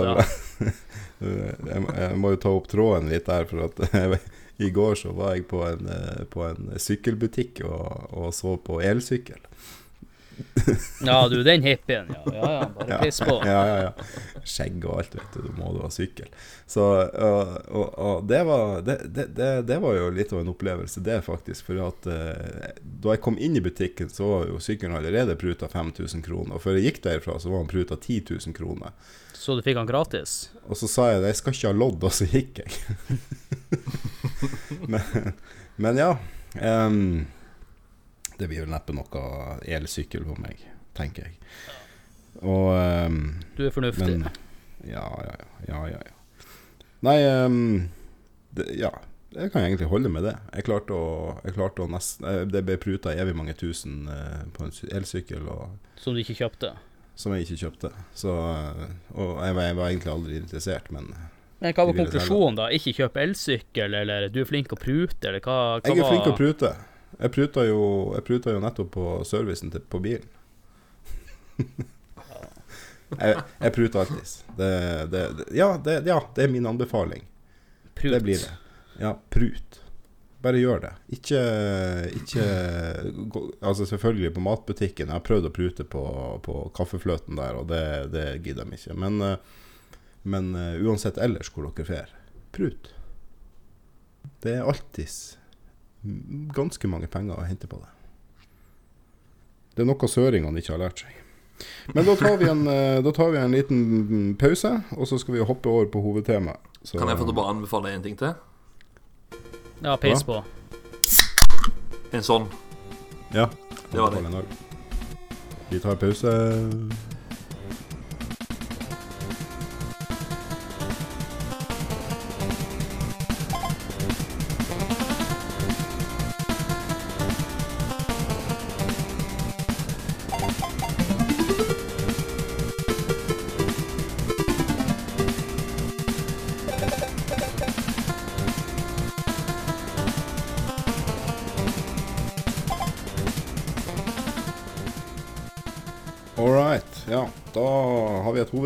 Jeg, jeg må jo ta opp tråden litt der, for at jeg, i går så var jeg på en, eh, på en sykkelbutikk og, og så på elsykkel. Ja, du, den hippien, ja. Ja, ja, bare piss på. Ja, ja, ja. Skjegg og alt, vet du. Du må du ha sykkel. Så og, og, og det, var, det, det, det, det var jo litt av en opplevelse, det, faktisk. For at eh, da jeg kom inn i butikken, så var jo sykkelen allerede pruta 5000 kroner. Og før jeg gikk derfra, så var han pruta 10 000 kroner. Så du fikk han gratis? Og så sa jeg jeg skal ikke ha lodd, og så gikk jeg. men, men ja. Um, det blir vel neppe noe elsykkel på meg, tenker jeg. Og um, Du er fornuftig. men Ja, ja, ja. ja, ja. Nei, um, det, ja. Jeg kan egentlig holde med det. Jeg klarte å, jeg klarte å nesten eh, Det ble pruta evig mange tusen eh, på en elsykkel Som du ikke kjøpte. som jeg ikke kjøpte. Så, og jeg var, jeg var egentlig aldri interessert, men Men hva var konklusjonen, da? Ikke kjøp elsykkel, eller du er flink å prute, eller hva, hva Jeg er flink til å prute. Jeg pruta jo, jeg pruta jo nettopp på servicen til, på bilen. jeg, jeg pruter alltid. Det, det, det, ja, det, ja, det er min anbefaling. prut? Det blir det. Ja, prut. Bare gjør det. Ikke, ikke Altså selvfølgelig på matbutikken. Jeg har prøvd å prute på, på kaffefløten der, og det, det gidder de ikke. Men, eh, men uh, uansett ellers hvor dere drar, prut. Det er alltids ganske mange penger å hente på det. Det er noe søringene ikke har lært seg. Men da tar vi en, eh, da tar vi en liten pause, og så skal vi hoppe over på hovedtemaet. Så- Kan jeg få bare anbefale én ting til? Ja, peis på. En sånn. Ja, Det var det. en. Vi tar pause.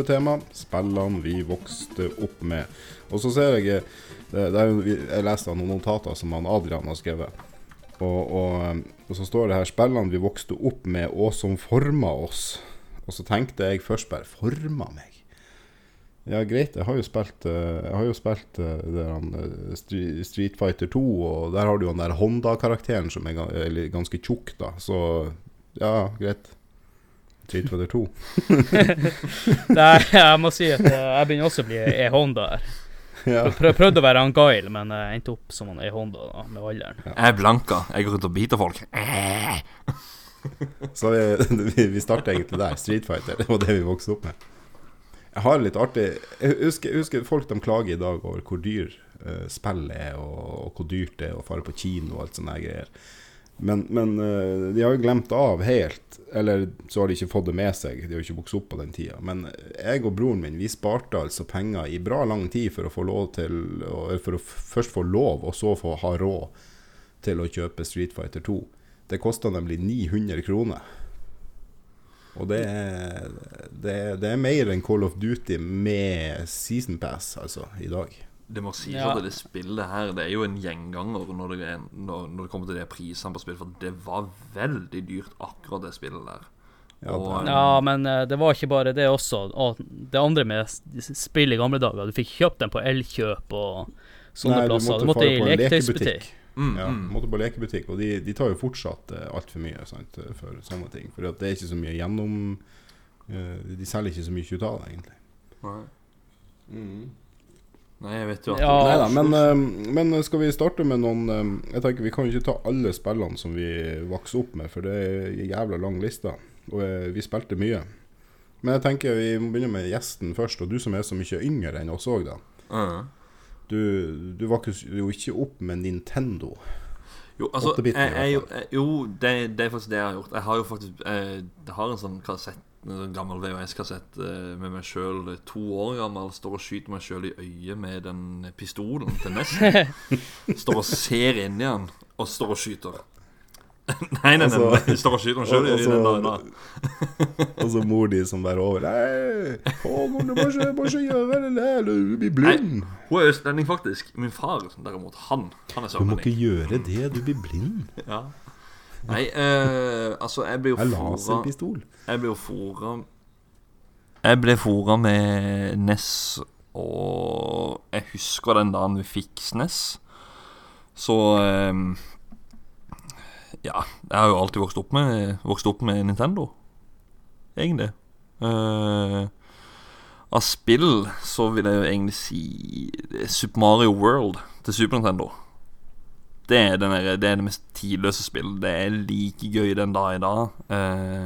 Hovedtema. Spillene vi vokste opp med. Og så ser jeg det, det er, Jeg leste noen notater som han Adrian har skrevet. Og, og, og så står det her 'Spillene vi vokste opp med, og som forma oss'. Og så tenkte jeg først bare 'Forma meg'? Ja, greit. Jeg har jo spilt eh, Jeg har jo spilt eh, eh, Street Fighter 2, og der har du jo den der Honda-karakteren som er ganske tjukk, da. Så ja, greit. Street Fighter 2. Det er, jeg må si at eh, jeg begynner også å bli E-Honda her. Ja. Prøv, prøvde å være han Guile, men jeg endte opp som han E-Honda da, med alderen. Jeg er blanka. Jeg går rundt og biter folk. Så vi, vi, vi starta egentlig der. Street Fighter. Det var det vi vokste opp med. Jeg har litt artig Jeg husker, jeg husker folk de klager i dag over hvor dyr uh, spillet er, og, og hvor dyrt det er å fare på kino og alt sånne greier. Men, men eh, de har jo glemt av helt, eller så har de ikke fått det med seg. De har jo ikke vokst opp på den tida. Men jeg og broren min vi sparte altså penger i bra lang tid for å få lov til For å først få lov, og så få ha råd til å kjøpe Street Fighter 2. Det kosta nemlig 900 kroner. Og det er, det, er, det er mer enn Call of Duty med season pass, altså, i dag. Det må sies Ja. at det spillet her Det er jo en gjenganger når det, er, når, når det kommer til de prisene på spill. For det var veldig dyrt, akkurat det spillet der. Ja, Og- Ja, men eh, det var ikke bare det også. Og det andre med spill i gamle dager, du fikk kjøpt dem på Elkjøp og sånne Nei, du plasser. måtte Du måtte i leketøysbutikk. Mm, ja, mm. måtte på lekebutikk, og de, de tar jo fortsatt uh, altfor mye sant, eh, for sånne ting. For det er ikke så mye gjennom uh, De selger ikke så mye ut av det, egentlig. Nei. Nei, jeg vet jo at Ja. Neida, men, eh, men skal vi starte med noen eh, Jeg tenker Vi kan jo ikke ta alle spillene som vi vokste opp med, for det er en jævla lang liste. Og eh, vi spilte mye. Men jeg tenker vi må begynne med gjesten først. Og du som er så mye yngre enn oss òg, da. Ja. Du, du vokste jo ikke opp med Nintendo. Jo, altså jeg, jeg, Jo, det, det er faktisk det jeg har gjort. Jeg har jo faktisk eh, Jeg har en sånn kassett En sånn gammel VHS-kassett eh, med meg sjøl to år gammel. Står og skyter meg sjøl i øyet med den pistolen til Nesten. Står og ser inn i den, og står og skyter. nei, nei, nei, Altså- nei, står og skyter meg sjøl i øyet. Og så mor di som bare over Nei, Håkon, du må ikke, må ikke gjøre det der, du blir blind. Hun er østlending, faktisk. Min far derimot, han Han er Du må ikke gjøre det, du blir blind. Ja. Nei, eh, altså, jeg ble jo fora laserpistol. Jeg ble jo fora Jeg ble fora med NES, og jeg husker den dagen vi fikk SNES. Så eh, Ja, jeg har jo alltid vokst opp med, vokst opp med Nintendo, egentlig. Eh, av spill så vil jeg jo egentlig si Super Mario World til Super Nintendo. Det er, den der, det er det mest tidløse spillet. Det er like gøy den dag i dag. Eh,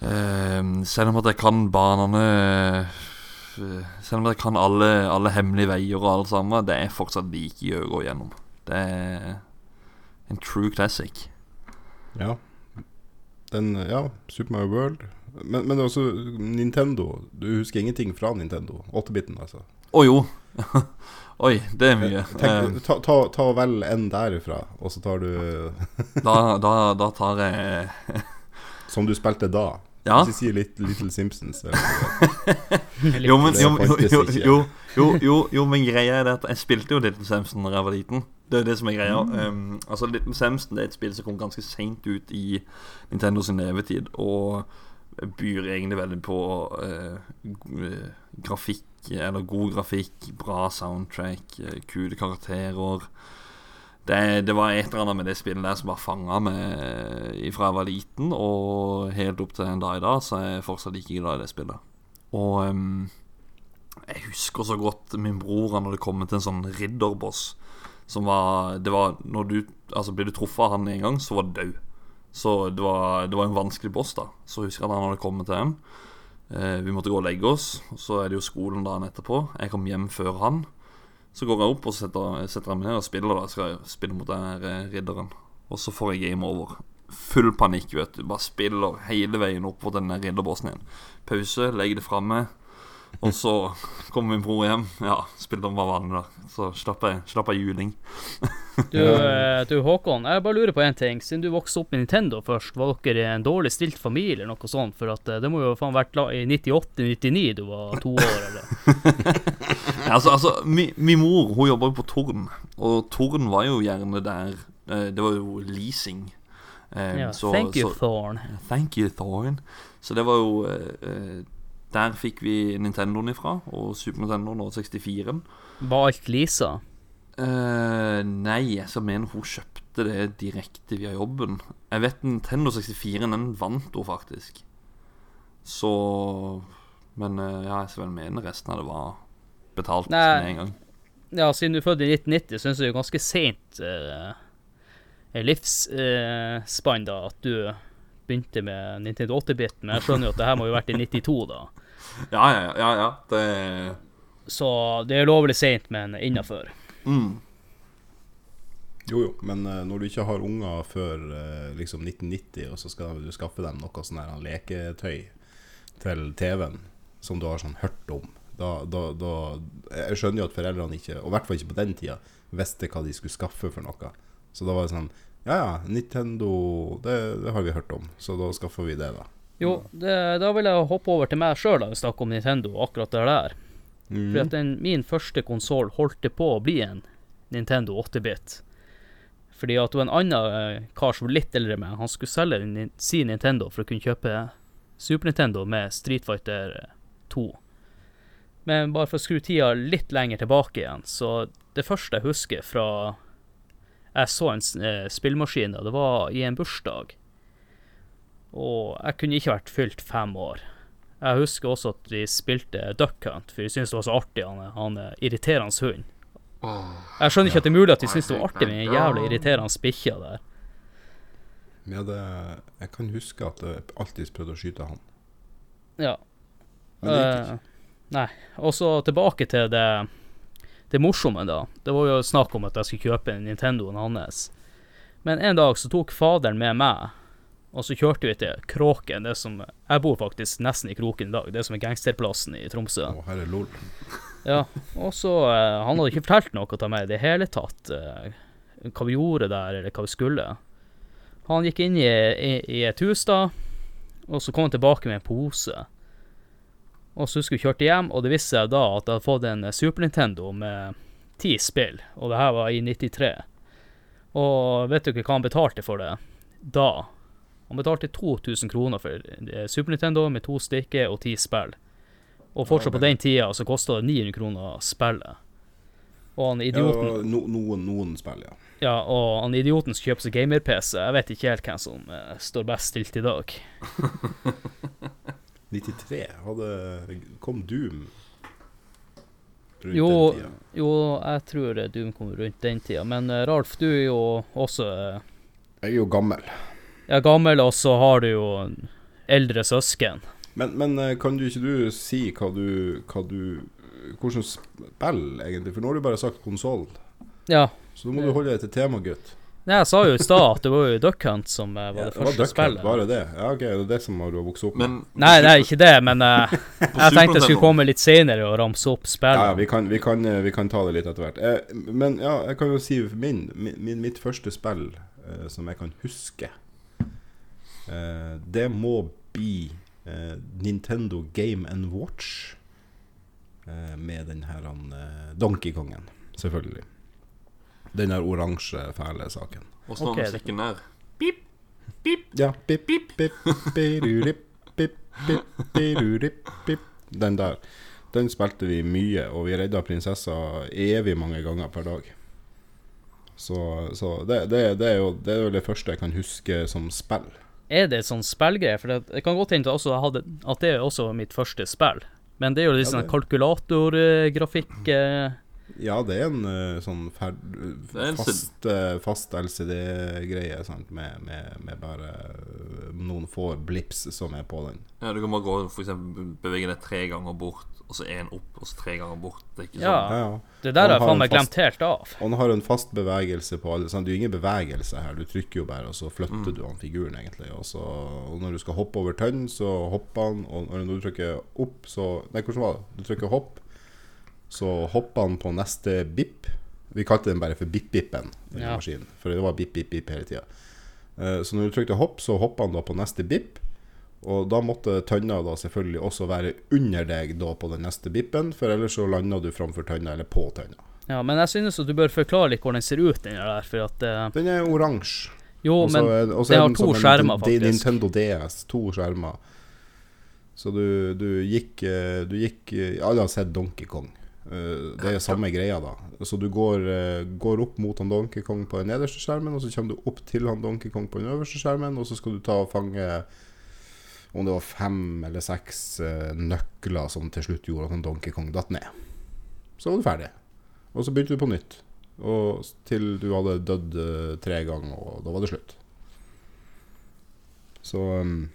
eh, selv om at jeg kan banene eh, Selv om jeg kan alle, alle hemmelige veier og alt sammen, det er fortsatt like gøy å gå gjennom. Det er en true classic. Ja. Den, ja, Super Mario World. Men, men også Nintendo. Du husker ingenting fra Nintendo? 8-biten, altså. Å jo. Oi, det er mye. Eh, Tenk, ta, ta, ta vel en derifra, og så tar du da, da, da tar jeg Som du spilte da. Ja. Hvis vi sier litt Little Simpsons. Jo, men, jo, jo, jo, jo, men greia er det at jeg spilte jo Little Simpsons da jeg var liten. Det er det som er greia. Um, altså Little Simpsons det er et spill som kom ganske seint ut i Nintendo sin levetid, og byr egentlig veldig på eh, eh, grafikk, eller god grafikk, bra soundtrack, eh, kule karakterer. Det, det var et eller annet med det spillet der som bare fanga meg fra jeg var liten, og helt opp til en dag i dag, så er jeg fortsatt like glad i det spillet. Og um, jeg husker så godt min bror han hadde kommet til en sånn ridderboss. Som var Det var Når du Altså ble du truffet av han en gang, så var du død. Så det var, det var en vanskelig boss, da. Så husker jeg at han hadde kommet til den. Eh, vi måtte gå og legge oss. Så er det jo skolen dagen etterpå. Jeg kom hjem før han. Så går jeg opp og setter, setter meg ned og spiller. da jeg spille mot den eh, ridderen. Og så får jeg game over. Full panikk, vet du. Bare spiller hele veien opp mot den ridderbossen igjen. Pause, legg det framme. Og så kom min bror hjem. Ja, spilte om vanlig, da. Så slapp jeg, slapp jeg juling. Du, eh, du Håkon, jeg bare lurer på én ting. Siden du vokste opp med Nintendo først, var dere en dårlig stilt familie eller noe sånt? For at eh, det må jo faen vært i 98-99 du var to år, eller? Ja, altså, altså mi, min mor hun jobba jo på Torn, og Torn var jo gjerne der eh, Det var jo leasing. Um, Ja, så- thank you, så- Thorn. Thank you, Thorn. Så det var jo eh, Der fikk vi Nintendoen ifra, og Super Nintendo og 64-en. Var alt Lisa? Uh, nei, jeg skal mener hun kjøpte det direkte via jobben. Jeg vet Nintendo 64-en, den vant hun faktisk. Så Men uh, ja, jeg skal vel mene resten av det var betalt Nei. med en gang. Ja, siden du fødte i 1990, syns jeg det er ganske seint uh, livsspann da at du begynte med Nintendo 8-bit, men jeg skjønner jo at det her må jo ha vært i 92, da. Ja, ja, ja. ja det Så det er lovlig seint, men innafor. mm. Jo, jo, men uh, når du ikke har unger før uh, liksom 1990, og så skal du skaffe dem noe sånn her leketøy til TV-en som du har sånn hørt om da, da, da Jeg skjønner jo at foreldrene ikke, og i hvert fall ikke på den tida, visste hva de skulle skaffe for noe. Så da var det sånn Ja ja, Nintendo, det, det har vi hørt om, så da skaffer vi det, da. Jo, det, da vil jeg hoppe over til meg sjøl og snakke om Nintendo akkurat det der. Mm. Fordi at den, min første konsoll holdt på å bli en Nintendo 8-bit. Fordi at det var en annen eh, kar som var litt eldre enn meg, han skulle selge sin Nintendo for å kunne kjøpe Super Nintendo med Street Fighter 2. Men bare for å skru tida litt lenger tilbake igjen, så det første jeg husker fra jeg så en eh, spillmaskin, det var i en bursdag. Og jeg kunne ikke vært fylt fem år. Jeg husker også at vi spilte Duck Hunt, for vi syntes det var så artig, han, han eh, irriterende hund. Jeg skjønner ikke at det er mulig at de syntes det var artig med den jævla irriterende bikkja der. Ja, det, jeg kan huske at jeg alltid prøvde å skyte han. Ja. Men det gikk ikke. Eh, nei. Og så tilbake til det, det morsomme, da. Det var jo snakk om at jeg skulle kjøpe Nintendoen hans. Men en dag så tok faderen med meg, og så kjørte vi til Kråken. Det som Jeg bor faktisk nesten i Kroken i dag. Det som er gangsterplassen i Tromsø. Å, herre lol. Ja, og så eh, Han hadde ikke fortalt noe til meg i det hele tatt. eh, hva vi gjorde der, eller hva vi skulle. Han gikk inn i, i, i et hus, da, og så kom han tilbake med en pose. Og så husker vi kjørte hjem, og det viste seg da at jeg hadde fått en Super Nintendo med ti spill, og det her var i 93. Og vet du ikke hva han betalte for det da? Han betalte 2000 kroner for eh, Super Nintendo med to stikker og ti spill. Og fortsatt på den tida så kosta det 900 kroner spillet. Og han Ja, idioten no, noen, noen spill, ja. Ja, og han idioten som kjøper seg gamer-PC, jeg vet ikke helt hvem som uh, står best stilt i dag. 93 hadde Kom Doom rundt Jo, den tida? jo, jeg tror Doom kom rundt den tida, men uh, Ralf, du er jo også uh, Jeg er jo gammel. Ja, gammel, og så har du jo eldre søsken. Men, men eh, kan du ikke du si hva du, hva du Hvordan spill, egentlig? For nå har du bare sagt konsoll. Ja. Så nå må du holde deg til tema, gutt. Nei, Jeg sa jo i stad at det var jo Duck Hunt som eh, var det det var første Duck Hunt, spillet. bare det? Ja, ok, det er det som har du har vokst opp med? Men Nei, det er ikke det, men uh, jeg tenkte jeg skulle komme litt senere og ramse opp ja, ja, vi kan, vi, kan, vi kan ta det litt etter hvert. Eh, men ja, jeg kan jo si min, min, mitt første spill eh, som jeg kan huske, det må bli eh, Nintendo Game and Watch. Eh, med den her han, eh, Donkey Kongen, selvfølgelig. Den der oransje, fæle saken. Og så det- musikken der? Ja, pip, pip, pip, pirurip, pip, pip, pirurip, pip. Den der. Den spilte vi mye, og vi redda prinsessa evig mange ganger per dag. Så, så det, det, det, er jo, det er jo det første jeg kan huske som spill. Er det et sånn spillgreie? For det, det kan godt hende at det er også mitt første spill. Men det er jo litt Ja, sånn kalkulatorgrafikk eh, Ja, det er en eh, sånn ferd, er fast, eh, fast LCD-greie, med, med, med bare eh, noen få blips som er på den. Ja, Du kan bare gå for eksempel bevege deg tre ganger bort, og så én opp, og så tre ganger bort. Det er ikke Ja. sånn. Ja, ja. Det der har jeg faen meg glemt helt av. Og den har en fast bevegelse på alle sant? Det er jo ingen bevegelse her. Du trykker jo bare, og så flytter Mm. du han figuren, egentlig. Og, så, og når du skal hoppe over tønn, så hopper han. Og når du trykker opp, så Nei, hvordan var det? Du trykker hopp, så hopper han på neste bip. Vi kalte den bare for bip-bipen, Ja. For det var bip-bip-bip hele tida. Så når du trykte hopp, så hopper han da på neste bip. Og da måtte tønna da selvfølgelig også være under deg da på den neste bipen, for ellers så landa du framfor tønna, eller på tønna. Ja, men jeg synes at du bør forklare litt hvordan den ser ut, den der, for at uh... Den er oransje. Jo, også, men er- den har to skjermer, faktisk. Nintendo DS, to skjermer. Så du, du gikk eh, Du gikk eh, Alle har sett Donkey Kong. Det er samme greia, da. Så du går, går opp mot han Donkey Kong på den nederste skjermen, og så kommer du opp til han Donkey Kong på den øverste skjermen, og så skal du ta og fange om det var fem eller seks eh, nøkler som til slutt gjorde at en Donkey Kong datt ned. Så var du ferdig. Og så begynte du på nytt. Og til du hadde dødd eh, tre ganger, og da var det slutt. Så um,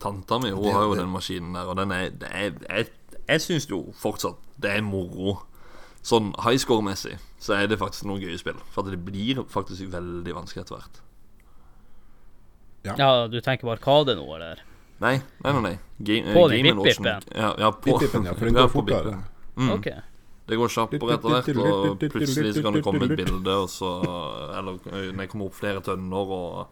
Tanta mi hun Det- har jo det- den maskinen der, og den er, det er Jeg, jeg syns jo fortsatt det er moro. Sånn high score-messig så er det faktisk noen gøye spill. For at det blir faktisk veldig vanskelig etter hvert. Ja, du tenker på Arkade nå, eller? Nei, nei, nei. nei. Game, På eh, den Game and Ja, ja, på, Bip-bipen, ja, for den går på fortere. Mm. OK. Det går kjappere etter hvert, og plutselig så kan det komme et bilde, og så Eller det kommer opp flere tønner, og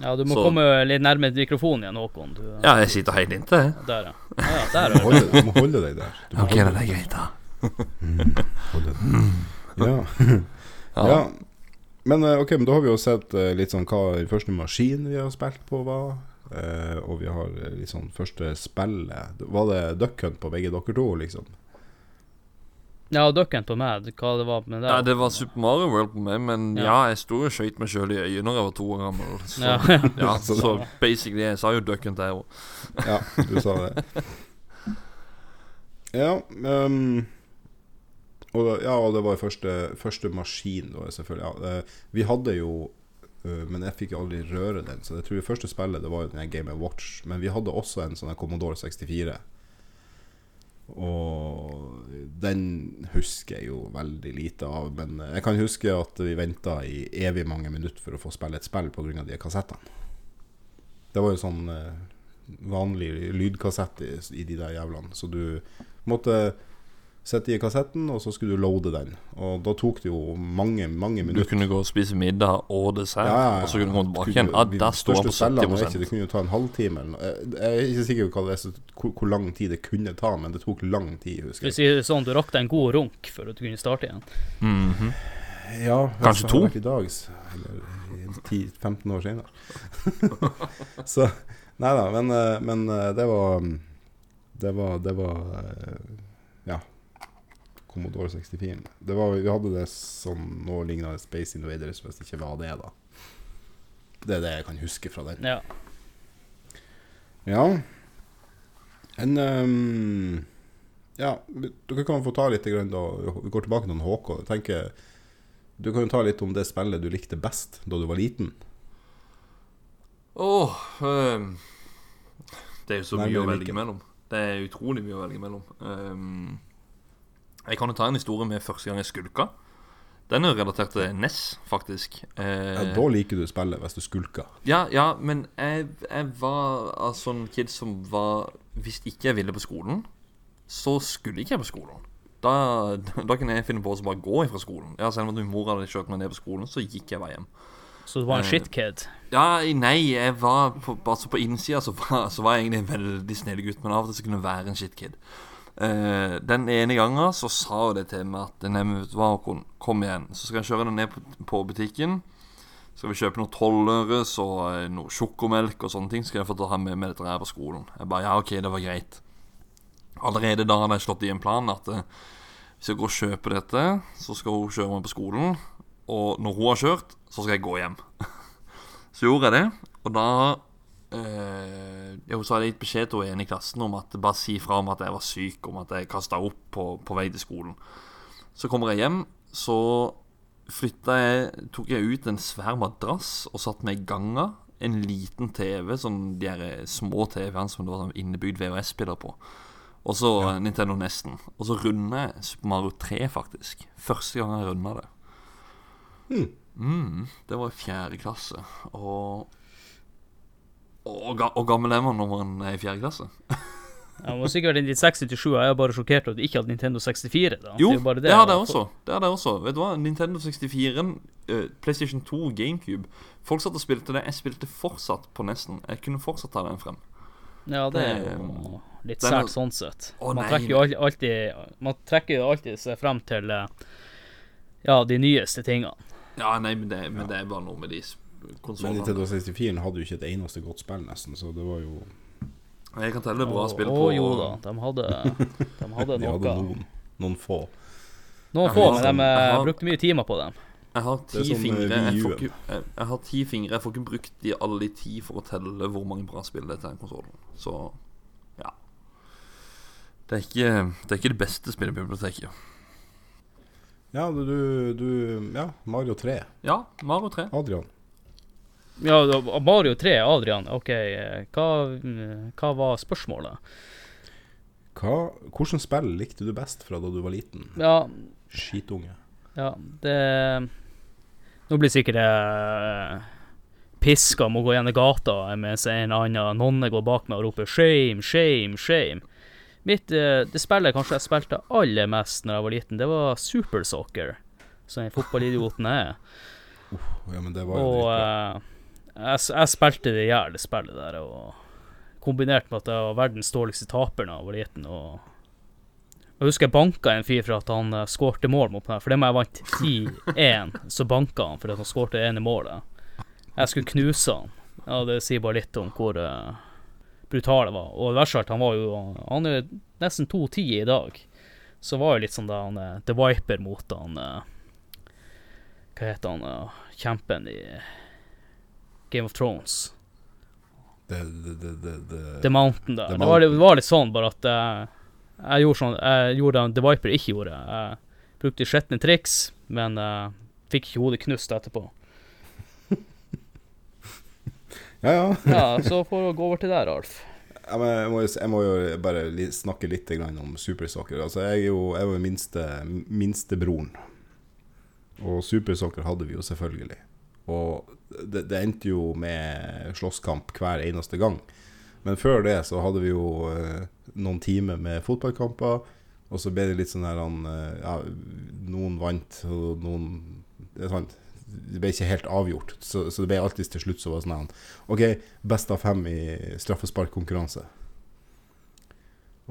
Ja, du må Så- komme litt nærmere mikrofonen igjen, Håkon. Du, Ja, jeg sitter helt inntil. Der, ja. ja der du, må holde, du må holde deg der. Du må Ok, holde det er greit, da. Ja. Ja. ja. Men eh, ok, men da har vi jo sett eh, litt sånn hva den første maskinen vi har spilt på var. Eh, og vi har liksom første spillet. Var det Duck Hunt på begge dere to, liksom? Ja, ducken på meg, hva det var med det? Ja, det var Super Mario World på meg, men Ja. ja, jeg sto og skøyt meg sjøl i øyet når jeg var to år gammel. Så, Ja. ja, Så så basically, jeg sa jo duck til jeg òg. Ja, du sa det. Ja, um, og, ja, og det var første, første maskin, da, selvfølgelig. Ja, eh, vi hadde jo eh, Men jeg fikk aldri røre den, så jeg tror det første spillet Det var jo den Game Watch. Men vi hadde også en sånn Commodore 64. Og den husker jeg jo veldig lite av. Men jeg kan huske at vi venta i evig mange minutter for å få spille et spill pga. de kassettene. Det var jo sånn eh, vanlig lydkassett i de der jævlene. Så du måtte sette i kassetten, og så skulle du loade den. Og da tok det jo mange, mange minutter. Du kunne gå og spise middag og dessert, Ja, ja, ja. og så kunne du komme tilbake igjen. Ja, der står han på spillene, jeg vet ikke, Det kunne jo ta en halvtime eller noe. Jeg er ikke sikker på hvor, hvor lang tid det kunne ta, men det tok lang tid, Skal husker vi jeg. si det sånn, du rakk deg en god runk før du kunne starte igjen. Mhm. Ja, Kanskje to? I dag, eller 10-15 år senere. så Nei da, men, eh, men eh, det var mm, Det var, det var eh, Ja. Commodore 64. Det var, vi hadde det som noe lignende Space Invaders, hvis det ikke var det, da. Det er det jeg kan huske fra den. Ja. Ja. En um, Ja, dere kan få ta litt grann da Vi går tilbake til Håkon. Jeg tenker Du kan jo ta litt om det spillet du likte best da du var liten. Åh um, Det er jo så Nei, mye å velge mellom. Det er utrolig mye å velge mellom. Ehm, jeg kan jo ta en historie med første gang jeg skulka. Den er relatert til NES, faktisk. Eh, Ja, da liker du spillet hvis du skulker. ja, ja, men jeg, jeg var av sånn kid som var Hvis ikke jeg ville på skolen, så skulle ikke jeg på skolen. Da, da kunne jeg finne på å bare gå ifra skolen. Ja, Selv om min mor hadde kjørt meg ned på skolen, så gikk jeg bare hjem. Så du var en Eh, shitkid? Ja, nei, jeg var på, altså på innsida så så var jeg egentlig en veldig snill gutt, men av og til så kunne jeg være en shitkid. Eh, den ene gangen så sa hun det til meg at Nei, men kom igjen. Så skal jeg kjøre den ned på, på butikken. Skal vi kjøpe noe tolløres og eh, noe sjokomelk og sånne ting. Skal jeg få ta med meg dette her på skolen. Jeg bare ja, ok, det var greit. Allerede da hadde jeg slått i en plan at eh, hvis jeg går og kjøper dette, så skal hun kjøre meg på skolen. Og når hun har kjørt, så skal jeg gå hjem. Så gjorde jeg det, og da eh, Jo, så hadde jeg gitt beskjed til henne i klassen om at bare si fra om at jeg var syk, om at jeg kasta opp på, på vei til skolen. Så kommer jeg hjem, så flytta jeg Tok jeg ut en svær madrass og satte meg i ganga. En liten TV, sånn de her små TV-ene som det var sånn innebygd VHS-spiller på. Og så Nintendo Nesten. Og så runder jeg Super Mario 3, faktisk. Første gang jeg runda det. Mm, det var i fjerde klasse. Og Og, gammel er man når man er i fjerde klasse? Jeg må sikkert inn i 67, og jeg er bare sjokkert over at du ikke hadde Nintendo 64. da. Jo, det, det, det, hadde jeg også. Det hadde jeg også. Vet du hva? Nintendo 64, eh, PlayStation 2, GameCube Folk satt og spilte det. Jeg spilte fortsatt på Nesten. Jeg kunne fortsatt ta den frem. Ja, det er jo litt sært er- sånn sett. Å, man trekker jo al- alltid Man trekker jo alltid seg frem til eh, ja, de nyeste tingene. Ja, nei, men det, men det er bare noe med de Men. Nintendo 64 hadde jo ikke et eneste godt spill, nesten, så det var jo Jeg kan telle bra Å spill å, på jo da, de hadde, de hadde De hadde noen, noen få. Noen få, men de eh, har- brukte mye timer på dem. Jeg har ti eh, fingre. Jeg får, ikke, jeg, jeg har ti fingre. Jeg får ikke brukt de alle de ti for å telle hvor mange bra spill det er til den konsollen. Så ja. Det er ikke det, er ikke det beste spillebiblioteket. Ja, du, du Ja, Mario 3. Ja, Mario 3. Adrian. Ja, Mario 3, Adrian. OK, eh, hva, mm, hva var spørsmålet? Hva, hvordan spill likte du best fra da du var liten? Ja, Skitunge. ja det Nå blir sikkert jeg piska om å gå gjennom gata mens en annen nonne går bak meg og roper 'shame, shame, shame'. Mitt, eh, det spillet kanskje jeg spilte aller mest når jeg var liten, det var Super Soccer, som den fotballidioten er. Ja, men det var jo Og eh, jeg, jeg spilte det i spillet der. Og kombinert med at jeg var verdens dårligste taper da jeg var liten. Og jeg husker jeg banka en fyr for at han uh, skårte mål mot meg. For det må jeg vant 10-1, så banka han for at han skårte ene målet. Jeg skulle knuse han. Ja, Det sier bare litt om hvor uh, brutal det var. Og verst av alt, han var jo Han er nesten 2-10 i dag. Så var jo litt sånn da han eh, The Viper mot han eh, Hva heter han? eh, kjempen i Game of Thrones. The, the, the, det, det. The Mountain da. Det var, litt- var litt sånn bare at uh, jeg gjorde sånn Jeg gjorde det The Viper ikke gjorde. Jeg brukte skitne triks, men uh, fikk ikke hodet knust etterpå. Ja, ja. Ja, så får du gå over til deg, Alf. Ja, men jeg, må, jeg må jo bare snakke litt grann om supersoccer. Altså, jeg, er jo, jeg var jo minste, minstebroren. Og supersoccer hadde vi jo selvfølgelig. Og det, det endte jo med slåsskamp hver eneste gang. Men før det så hadde vi jo eh, noen timer med fotballkamper. Og så ble det litt sånn her eh, ja, Noen vant, og noen Det er sant. Det ble ikke helt avgjort. Så, så det ble alltid til slutt så var det sånn OK, best av fem i straffesparkkonkurranse.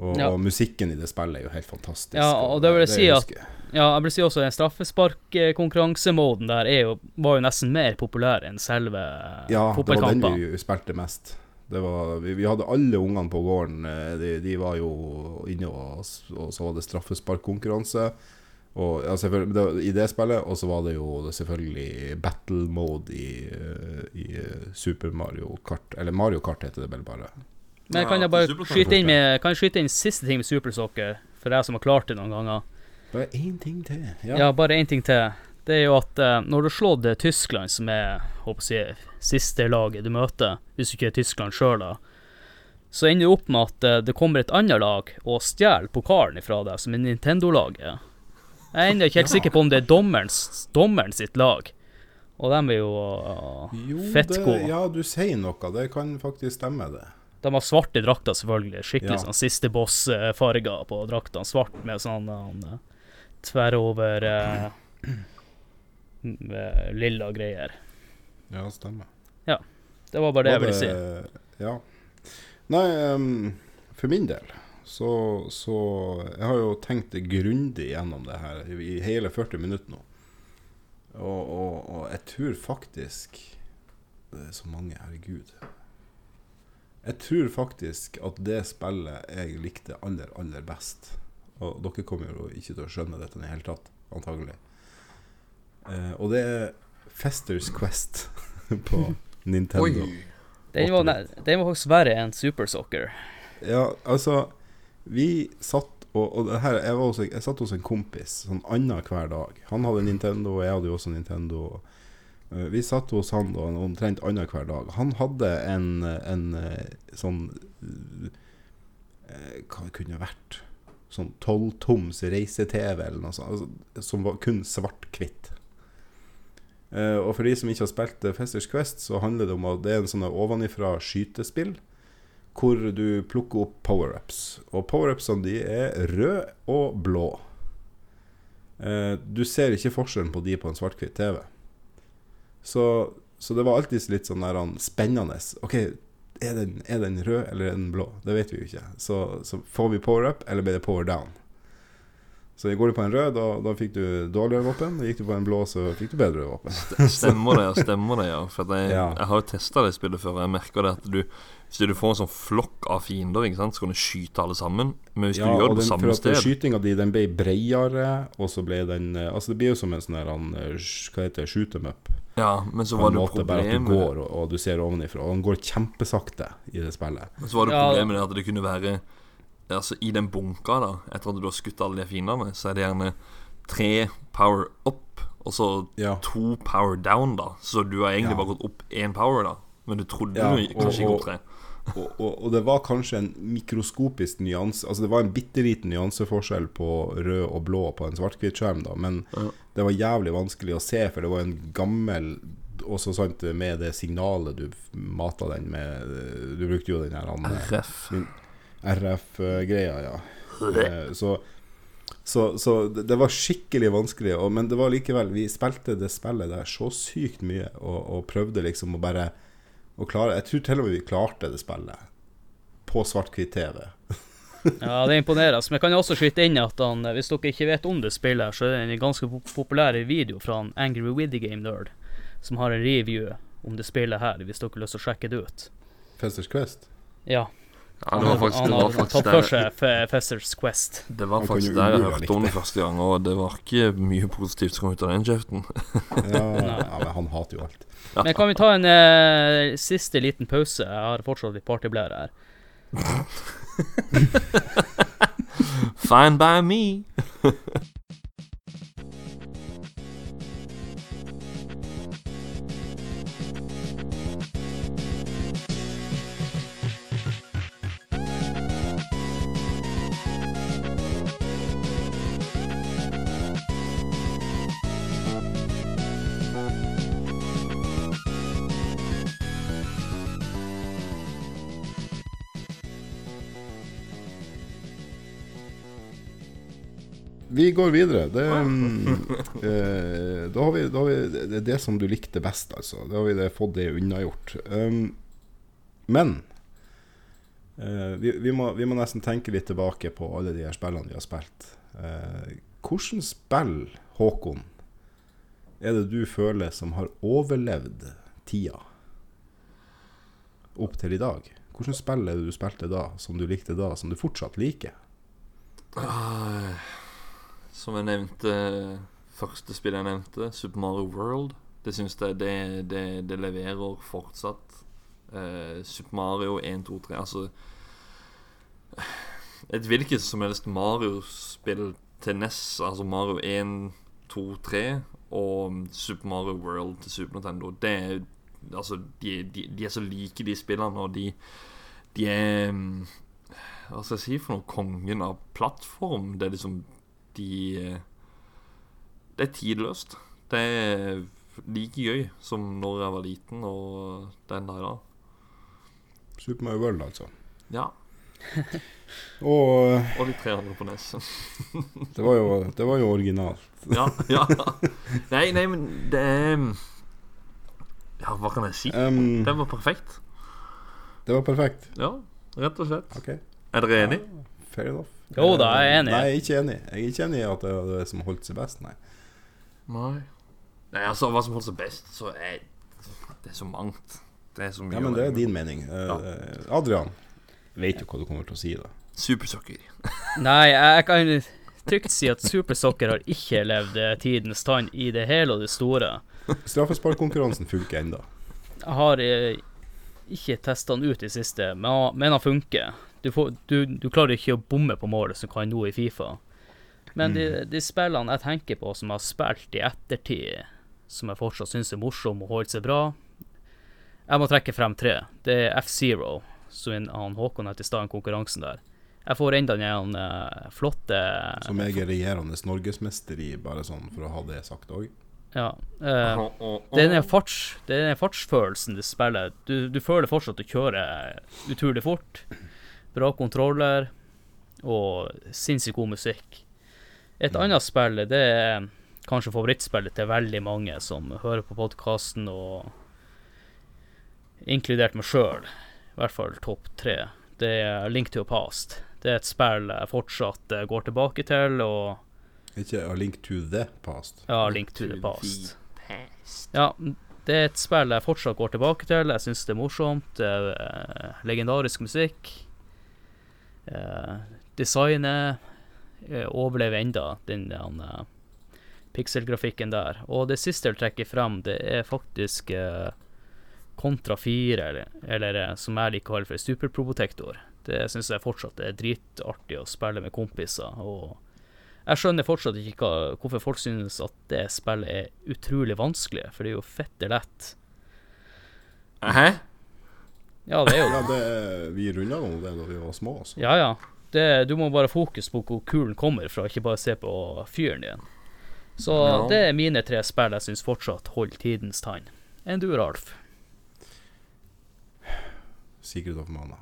Og, Ja. og musikken i det spillet er jo helt fantastisk. Ja, og det vil jeg si at- Ja, jeg vil si også den straffesparkkonkurransemoden der er jo, var jo nesten mer populær enn selve Ja, det var den vi spilte mest. Det var, vi, vi hadde alle ungene på gården. eh, De, de var jo inne, og, og så var det straffesparkkonkurranse. Og, ja, det, I det spillet, og så var det jo det selvfølgelig battle mode i, eh, i Super Mario Kart. Eller Mario Kart heter det vel bare. Men kan jeg bare skyte inn med Kan jeg skyte inn siste ting med Super Soccer, for deg som har klart det noen ganger? Bare én ting til. Ja, Ja. bare én ting til. Det er jo at uh, når du har slått eh, Tyskland, som er håper jeg, siste laget du møter, hvis du ikke er Tyskland sjøl, så ender du opp med at uh, det kommer et annet lag og stjeler pokalen ifra deg, som er Nintendo-laget. Jeg er ennå ikke helt sikker på om det er dommerens, dommeren sitt lag. Og de er jo uh, Jo, fett gode. ja, du sier noe. Det kan faktisk stemme, det. De har svarte drakter, selvfølgelig. Skikkelig Ja. sånn siste boss-farger på draktene. Svart med sånn uh, tverrover med lilla greier. Ja, stemmer. Ja. Det var bare det jeg ville si. Ja. Nei, um, for min del så, så Jeg har jo tenkt grundig gjennom det her i, i hele 40 minutter nå. Og, og, og jeg tror faktisk Det er så mange, herregud. Jeg tror faktisk at det spillet jeg likte aller, aller best Og dere kommer jo ikke til å skjønne dette i det hele tatt, antagelig. Eh, og det er Festers Quest på Nintendo. Oi. Den var, den var faktisk verre enn Super Soccer. Ja, altså Vi satt og, og det her, jeg, var også, jeg satt hos en kompis sånn annen hver dag. Han hadde Nintendo, og jeg hadde jo også Nintendo. Eh, vi satt hos han da, omtrent annenhver dag. Han hadde en, en eh, sånn eh, Hva det kunne vært? Sånn tolvtoms reise-TV eller noe sånt. Altså, som var kun svart-hvitt. Uh, og for de som ikke har spilt eh, Festers Quest, så handler det om at det er en sånn ovenifra skytespill hvor du plukker opp power-ups. Og power-upsene de er røde og blå. Uh, du ser ikke forskjellen på de på en svart-hvitt TV. Så, så det var alltid litt sånn der, spennende. OK, er den, er den rød eller er den blå? Det vet vi jo ikke. Så, så får vi power-up, eller blir det power down? Så går du på en rød, da, da fikk du dårligere våpen. Gikk du på en blå, så fikk du bedre våpen. Stemmer det, ja. Stemmer det, ja. For at jeg, Ja. jeg har jo testa det spillet før, og jeg merker det at du Hvis du får en sånn flokk av fiender, ikke sant, så kan du skyte alle sammen. Men hvis Ja, du gjør det på den, samme for at sted Skytinga di den ble bredere, og så ble den eh, Altså Det blir jo som en sånn her han, eh, Hva heter det? Shoot them up. Ja, men så var det måte bare at du går, og, og du ser ovenifra. Og den går kjempesakte i det spillet. Men så var det Ja. problemet det at det kunne være Altså I den bunka, da etter at du har skutt alle de fiendene, så er det gjerne tre power up, og så Ja. to power down, da. Så du har egentlig Ja. bare gått opp én power, da. Men du trodde Ja, du kanskje ikke opp tre. Og, og, og det var kanskje en mikroskopisk nyanse Altså det var en bitte liten nyanseforskjell på rød og blå på en svart-hvitt-skjerm, da, men Ja. det var jævlig vanskelig å se, for det var en gammel Også sant med det signalet du mata den med Du brukte jo den her RF. RF-greia, ja. Eh, Så, så, så det var skikkelig vanskelig, og, men det var likevel Vi spilte det spillet der så sykt mye, og, og prøvde liksom å bare å klare Jeg tror til og med vi klarte det spillet på svart-hvitt-TV. Ja, det imponerer. Men jeg kan også skyte inn at han, hvis dere ikke vet om det spillet, så er det en ganske populær video fra en Angry The Game Nerd, som har en review om det spillet her, hvis dere har lyst til å sjekke det ut. Festers Quest. Ja, Ja, det var faktisk, han det var faktisk der, Festers Quest. det var faktisk der jeg hørte om det første gang, og det var ikke mye positivt som kom ut av den kjeften. Ja, ja, men han hater jo alt. Men kan vi ta en eh, siste liten pause? Jeg har fortsatt litt partyblære her. Fine by me. Vi går videre. Det, mm, eh, da har vi, da har vi det, er det som du likte best, altså. Da har vi det, fått det unnagjort. Um, men Eh, vi, vi, må, vi må nesten tenke litt tilbake på alle de her spillene vi har spilt. Uh, Hvilket spill, Håkon, er det du føler som har overlevd tida opp til i dag? Hvilket spill er det du spilte da, som du likte da, som du fortsatt liker? Ah, Som jeg nevnte Første spill jeg nevnte, Super Mario World. Det syns jeg det, det, det leverer fortsatt. Eh, Super Mario 1, 2, 3 Altså Et hvilket som helst Mario-spill til NES, altså Mario 1, 2, 3 og Super Mario World til Super Nintendo, det er Altså, de, de, de er så like, de spillene, og de, de er mm, Hva skal jeg si for noe? Kongen av plattform. Det er liksom De Det er tidløst. Det er like gøy som når jeg var liten, og den dag da. Super Mario World, altså. Ja. Og Og de tre andre på NES. det var jo, det var jo originalt. ja, ja. Nei, nei, men det er Ja, hva kan jeg si? Um, det var perfekt. det var perfekt. Ja, rett og slett. Okay. Er dere enig? Fair enough. Jo da, jeg er enig. Nei, jeg er ikke enig. Jeg er ikke enig i at det var det som holdt seg best, nei. Nei. Nei, altså, hva som holdt seg best, så er det er så mangt. Det er så mye Ja, men det er din mening. Ja. Adrian, vet jo hva du kommer til å si, da. Supersokker. Nei, jeg kan trygt si at supersokker har ikke levd eh, tidens tann i det hele og det store. Straffesparkkonkurransen funker ennå. Jeg har eh, ikke testa den ut i siste, men, men han funker. Du, får, du, du klarer ikke å bomme på målet som kan nå i Fifa. Men de, de spillene jeg tenker på som jeg har spilt i ettertid, som jeg fortsatt syns er morsomme og holder seg bra Jeg må trekke frem tre. Det er F-Zero, som han Håkon het i stad, i konkurransen der. Jeg får enda den uh, flotte Som jeg er regjerende norgesmester i, bare sånn for å ha det sagt òg. Ja. Uh, Det er den farts, det er den fartsfølelsen du spiller. Du, du føler fortsatt at du kjører utrolig fort. Bra kontroller og sinnssykt god musikk. Et annet spill, det er kanskje favorittspillet til veldig mange som hører på podkasten, og inkludert meg sjøl. I hvert fall topp tre. Det er Link to a Past. Det er et spill jeg fortsatt eh, går tilbake til, og Ikke A Link to the Past. ja, Link to the Past. Ja, det er et spill jeg fortsatt går tilbake til. Jeg syns det er morsomt. Det er eh, legendarisk musikk. Eh, designet eh, overlever enda den uh, pikselgrafikken der. Og det siste jeg vil trekke frem, det er faktisk eh, Kontra 4, eller, eller eh, som jeg liker å kalle for Super Probotector. Det syns jeg fortsatt er dritartig å spille med kompiser. og jeg skjønner fortsatt ikke hva, hvorfor folk synes at det spillet er utrolig vanskelig, for det er jo fette lett. Hæ? Ja, det er jo Ja, det, vi runda nå det da vi var små, Så. Ja, ja. Det, du må bare fokus på hvor kulen kommer fra, ikke bare se på fyren din. Så Ja. det er mine tre spill jeg syns fortsatt holder tidens tann. Enn du, Ralf? Secret of Mana.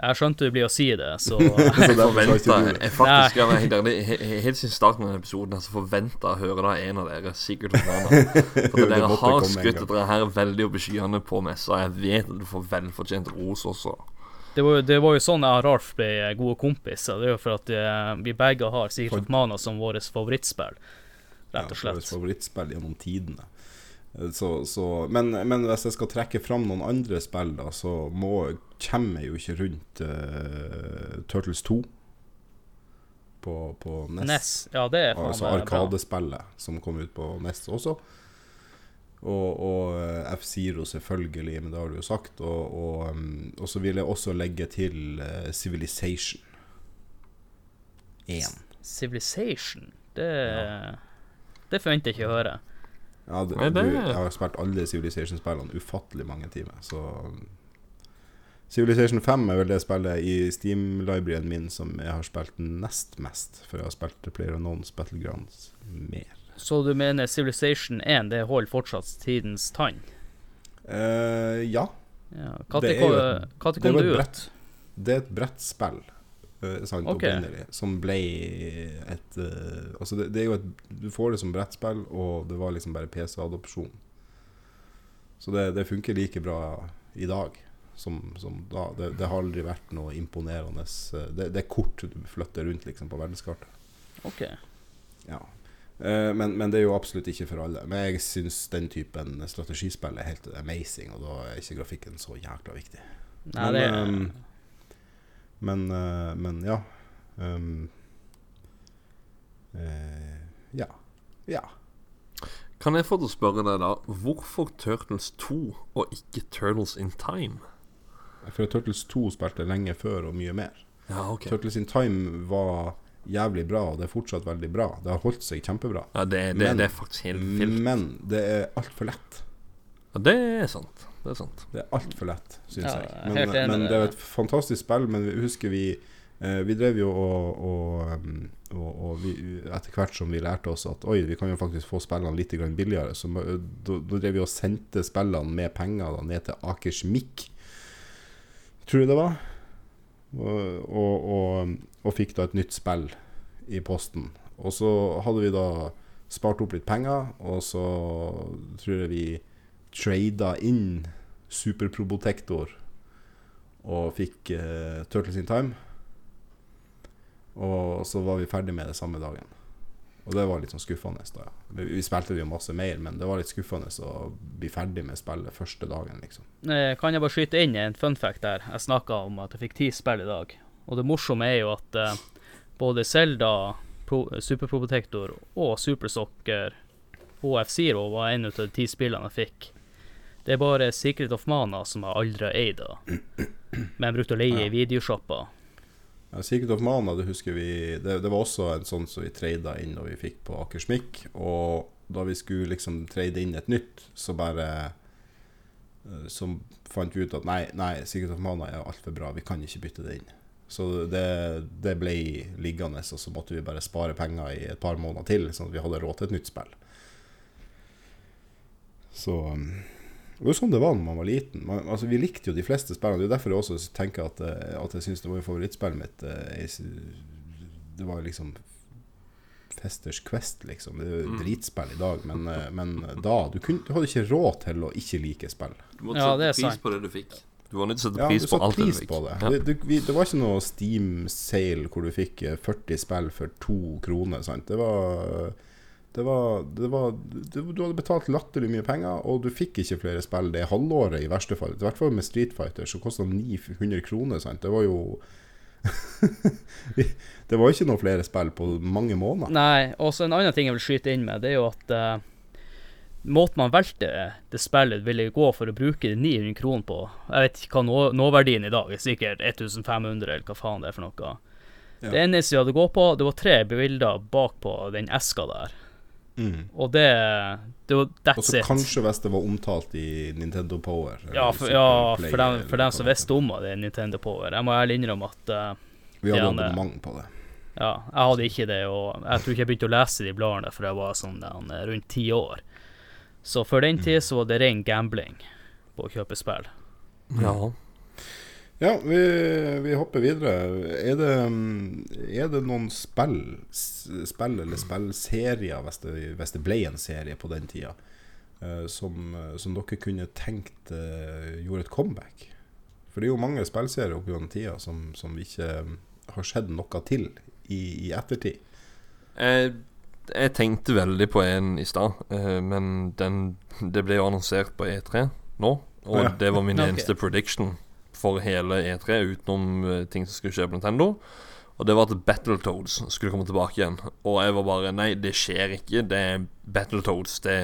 Jeg skjønte du blir å si det, så Så Jeg forventa faktisk det. jeg helt ærlig, he- he- Helt siden starten av denne episoden altså så forventa å høre da en av dere sikkert Rana. For dere har skutt dere her veldig opp i skyene på messa. Jeg vet at du får velfortjent ros også. det var, det var jo sånn jeg og Ralf ble gode kompiser. Det er jo for at eh, vi begge har Sikkert Mana som vårt favorittspill, rett og Ja, slett. vårt favorittspill gjennom tidene. Så, så, men, men hvis jeg skal trekke fram noen andre spill, da, så må, kommer jeg jo ikke rundt uh, Turtles 2 på, på NES. NES. Ja, det er faen Altså. Arkadespillet som kom ut på NES også. Og, og eh, F-Zero selvfølgelig, men det har du jo sagt. Og, og, um, og så vil jeg også legge til uh, Civilization 1. Civilization, det Det forventer jeg ikke å høre. Ja, det, Nei, det- du, jeg har spilt alle Civilization-spillene ufattelig mange timer, så um, Civilization 5 er vel det spillet i Steam-libraryen min som jeg har spilt nest mest, for jeg har spilt Player Unknowns Battlegrounds mer. Så du mener Civilization 1 det holder fortsatt tidens tann? Uh, ja, Ja. Hva Det er kom, jo det kom det et ut? brett. det er et brettspill. Eh, sant, Ok. opprinnelig, som ble et uh, Altså, det, det er jo et Du får det som brettspill, og det var liksom bare PC-adopsjon. Så det, det funker like bra i dag Som, som da, det, det har aldri vært noe imponerende eh, det, er kort du flytter rundt liksom, på verdenskartet. OK. Ja. Men, men det er jo absolutt ikke for alle. Men jeg syns den typen strategispill er helt amazing, og da er ikke grafikken så jækla viktig. Nei, Men, det ehm, Men, eh, men ja. Um, eh, ja. Ja. Kan jeg få til å spørre deg, da, hvorfor Turtles 2 og ikke Turtles in Time? For Turtles 2 spilte lenge før og mye mer. Ja, okay. Turtles in Time var jævlig bra, og det er fortsatt veldig bra. Det har holdt seg kjempebra. Ja, det, det, Men- det er faktisk helt filt. Men det er altfor lett. Ja, det er sant. Det er sant. Det er altfor lett, syns Ja, jeg. Men, helt enig men det er jo et fantastisk spill. Men vi husker vi eh, Vi drev jo og, og, og, og vi, etter hvert som vi lærte oss at oi, vi kan jo faktisk få spillene litt billigere, så da da drev vi og sendte spillene med penger da, ned til Akersmik, tror jeg det var. Og, og, og, og fikk da et nytt spill i posten. Og så hadde vi da spart opp litt penger, og så tror jeg vi trada inn Super Probotector og fikk eh, Turtles in Time. Og så var vi ferdig med det samme dagen. Og det var litt sånn skuffende. da Vi, vi spilte jo masse mer, men det var litt skuffende å bli ferdig med spillet første dagen, liksom. Eh, Kan jeg bare skyte inn en fun fact der? Jeg snakka om at jeg fikk ti spill i dag. Og det morsomme er jo at eh, både Zelda, Pro Super Probotector og Super HFC var en av de ti spillene jeg fikk. Det er bare Secret of Mana som jeg aldri har eid. Men brukte å leie i videoshopper. Ja, Secret of Mana, det husker vi Det, det var også en sånn som vi trada inn når vi fikk på Akersmik. Og da vi skulle liksom trade inn et nytt, så bare eh, Så fant vi ut at nei, nei Secret of Mana er altfor bra, vi kan ikke bytte det inn. Så det, det ble liggende, og så måtte vi bare spare penger i et par måneder til, sånn at vi hadde råd til et nytt spill. Så um, det var jo sånn det var når man var liten. Man, altså, vi likte jo de fleste spillene. Det er derfor jeg også tenker at, eh, at jeg syns det var jo favorittspillet mitt. eh, jeg Det var liksom Festers Quest, liksom. Det er jo Mm. dritspill i dag, men, eh, men da du, kunne, du hadde ikke råd til å ikke like spill. Du måtte Ja, det er sette pris på det du fikk. Du var nødt til å sette pris ja, på alt alt det du pris fikk. på det. Ja. Det, det, det var ikke noe Steam sale hvor du fikk eh, 40 spill for to kroner. Sant? Det var det var, det var det, Du hadde betalt latterlig mye penger, og du fikk ikke flere spill det halvåret, i verste fall. I hvert fall med Street Fighter, så kosta 900 kroner. Sant? Det var jo Det var ikke noen flere spill på mange måneder. Nei, og så en annen ting jeg vil skyte inn med, det er jo at uh, måten man valgte det spillet ville gå for å bruke 900 kroner på Jeg vet ikke hva nå, nåverdien i dag er, sikkert 1500 eller hva faen det er for noe. Ja. Det eneste vi hadde gått på, det var tre bilder bakpå den eska der. Mm. Og det, det var That's så it. kanskje hvis det var omtalt i Nintendo Power. Ja, for, ja, Play for dem, for dem som visste om det, Nintendo Power. Jeg må ærlig innrømme at uh, Vi hadde abonnement på det. Ja, jeg hadde ikke det, og jeg tror ikke jeg begynte å lese de bladene før jeg var sånn den, rundt ti år. Så før den tid så var det ren gambling på å kjøpe spill. Ja. Ja, vi, vi hopper videre. Er det, er det noen spill, spill eller spillserier, hvis det, hvis det ble en serie på den tida, eh, som, som dere kunne tenkt eh, gjorde et comeback? For det er jo mange spillserier opp gjennom tida som, som ikke har skjedd noe til i, i ettertid. Jeg, jeg tenkte veldig på en i stad, eh, men den, det ble jo annonsert på E3 nå. Og Ja. det var min okay. eneste prediction for hele E3, utenom eh, ting som skulle skje på Nintendo. Og det var at Battletoads skulle komme tilbake igjen. Og jeg var bare Nei, det skjer ikke. Det er Battletoads. Det,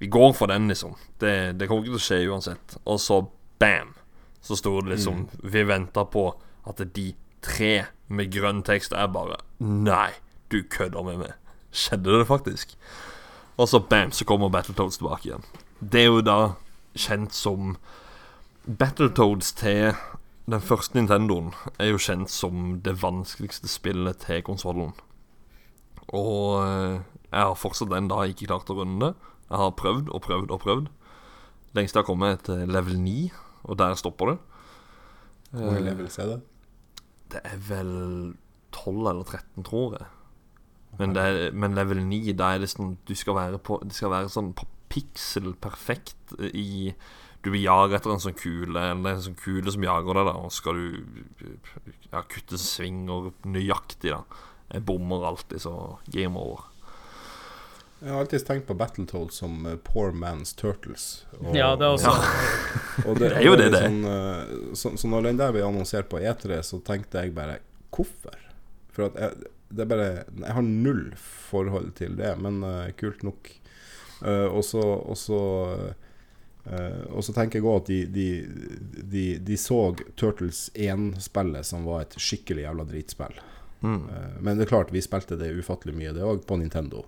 vi går for den, liksom. Det, det kommer ikke til å skje uansett. Og så bam! Så sto det liksom Vi venta på at de tre med grønn tekst er bare Nei, du kødder med meg. Skjedde det faktisk? Og så bam, så kommer Battletoads tilbake igjen. Det er jo da kjent som Battletoads til den første Nintendoen er jo kjent som det vanskeligste spillet til konsollen. Og eh, jeg har fortsatt den da ikke klart å runde det. Jeg har prøvd og prøvd og prøvd. Lengst jeg har kommet, er til level 9, og der stopper det. Hvor mange Eh, levels er det? det er vel 12 eller 13, tror jeg. Men, er, men level 9, da er det sånn Du skal være på Det skal være sånn på pixel perfekt i du vil jage etter en sånn kule, eller er en sånn kule som jager deg, da, og skal du ja, kutte svinger nøyaktig, da. Jeg bommer alltid, så game over. Jeg har alltid tenkt på Battletoads som eh, poor man's turtles. Og, Ja, det er også og Det er jo det, det. Sånn, eh, så, så når den der ble annonsert på E3, så tenkte jeg bare Hvorfor? For at jeg, det er bare Jeg har null forhold til det, men uh, kult nok. Uh, og så og så eh, og så tenker jeg òg at de, de, de, de så Turtles 1-spillet som var et skikkelig jævla dritspill. Mm. Uh, Men det er klart, vi spilte det ufattelig mye, det òg, på Nintendo.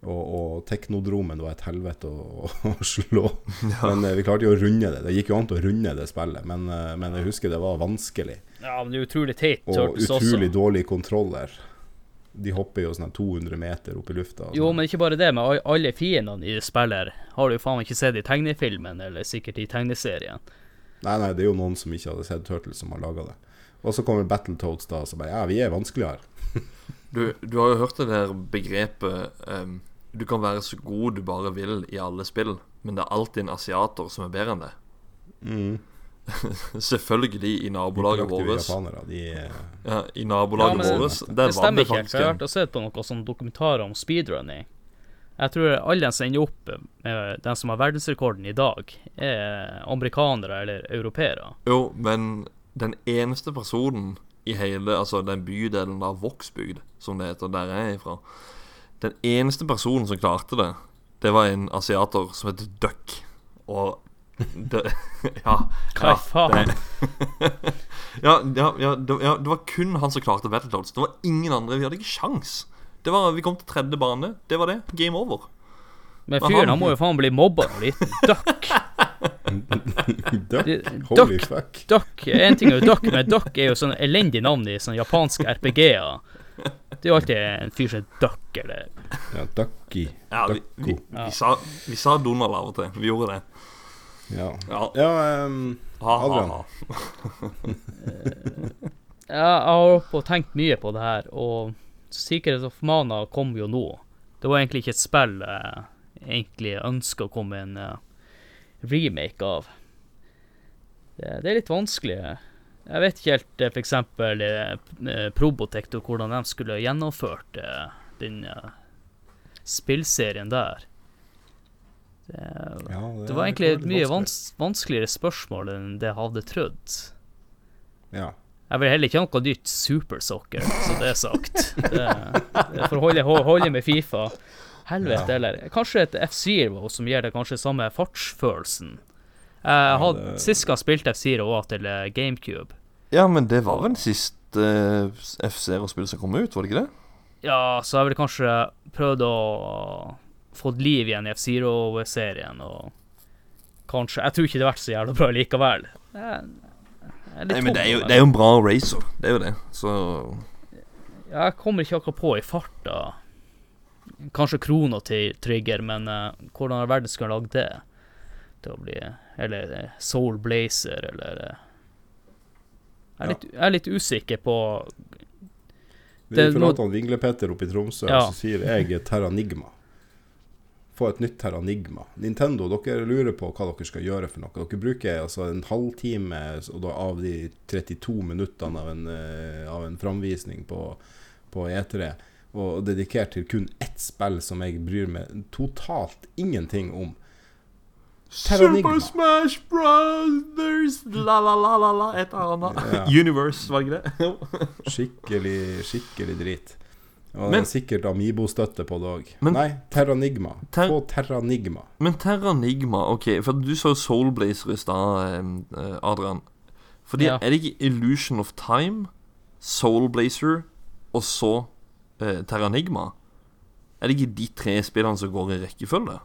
Og, og Teknodromen var et helvete å, å slå. Men uh, vi klarte jo å runde det. Det gikk jo an til å runde det spillet, men, men jeg husker det var vanskelig. Ja, men det er utrolig teit Og utrolig også. dårlig kontroller. De hopper jo sånn 200 meter opp i lufta. Jo, sånn. men ikke bare det, men alle fiendene i spillet har du jo faen ikke sett i tegnefilmen, eller sikkert i tegneserien. Nei, nei, det er jo noen som ikke hadde sett Turtles, som har laga det. Og så kommer Battletoads da, og så bare Ja, vi er vanskeligere. Du, du har jo hørt det der begrepet um, Du kan være så god du bare vil i alle spill, men det er alltid en asiater som er bedre enn det. Mm. Selvfølgelig i nabolaget vårt. japanere, de eh, Ja, I nabolaget ja, vårt. Det det stemmer ikke helt, for jeg har vært og sett på noen sånn dokumentarer om speedrunning. Jeg tror alle som ender opp med den som har verdensrekorden i dag, er amerikanere eller europeere. Jo, men den eneste personen i hele Altså den bydelen av Vågsbygd, som det heter, der jeg er ifra Den eneste personen som klarte det, det var en asiater som heter Duck. Og det, Ja. Hva ja, faen? det- ja, ja, ja, det, ja, det var kun han som klarte Battletoads. Det var ingen andre. Vi hadde ikke sjans. Det var, Vi kom til tredje bane. Det var det. Game over. Men fyren, han- han må jo faen bli mobba en liten. Duck. Duck. Holy Duck. fuck. Duck. En ting er jo Duck, men Duck er jo sånn elendig navn i sånne japanske RPG-er. Det er jo alltid en fyr som er Duck, eller Ja, Ducky. Ja, vi, vi, vi, sa, vi sa Donald av og til. Vi gjorde det. Ja. Ja. ja ehm, Ha, ha, Adrian. jeg har oppe og tenkt mye på det her, og Secret of Mana kom jo nå. Det var egentlig ikke et spill jeg egentlig ønska å komme en eh, remake av. Det, det er litt vanskelig. Jeg vet ikke helt f.eks. eksempel uh, Probotect og hvordan de skulle gjennomført eh, den eh, spillserien der. Det, ja, det var egentlig et mye vanskelig. vanskeligere spørsmål enn det jeg hadde trodd. Ja. Jeg vil heller ikke ha noe nytt supersoccer, så det er sagt. Det, det får holde, holde med Fifa. Helvete, Ja. eller kanskje et F-Zero som gir deg kanskje samme fartsfølelsen. Jeg hadde, det- Sist gang spilte F-Zero òg til eh, GameCube. Ja, men det var vel siste uh, F-Zero-spill som kom ut, var det ikke det? Ja, så jeg ville kanskje prøvd å få liv igjen i F-Zero-serien, og kanskje Jeg tror ikke det har vært så jævla bra likevel. Jeg er litt Nei, men det er, jo, det er jo en bra racer. Det er jo det. Så Jeg kommer ikke akkurat på i farta. Kanskje krona til Trigger, men uh, hvordan i verden skulle jeg lage det? Til å bli Eller eh, Soul Blazer, eller uh, jeg, er litt, jeg er litt usikker på Vi Det er forlater han Vinglepetter oppe i Tromsø, Ja. og så sier jeg Terranigma. Få et nytt Terranigma. Nintendo, dere lurer på hva dere skal gjøre for noe. Dere bruker altså en halvtime av de 32 minuttene av en, eh, av en framvisning på, på E3, og dedikert til kun ett spill som jeg bryr meg totalt ingenting om. Terranigma. Super Smash Brothers La-la-la-la-la Et eller annet. Ja. Universe, var ikke det? Skikkelig, skikkelig drit. Og Men- er sikkert Amibo-støtte på det òg. Nei, Terranigma. Ter- Få Terranigma. Men Terranigma, OK, for du sa jo Soul Blazer i stad, eh, Adrian. Fordi Ja. Er det ikke Illusion of Time, Soul Blazer og så eh, Terranigma? Er det ikke de tre spillene som går i rekkefølge?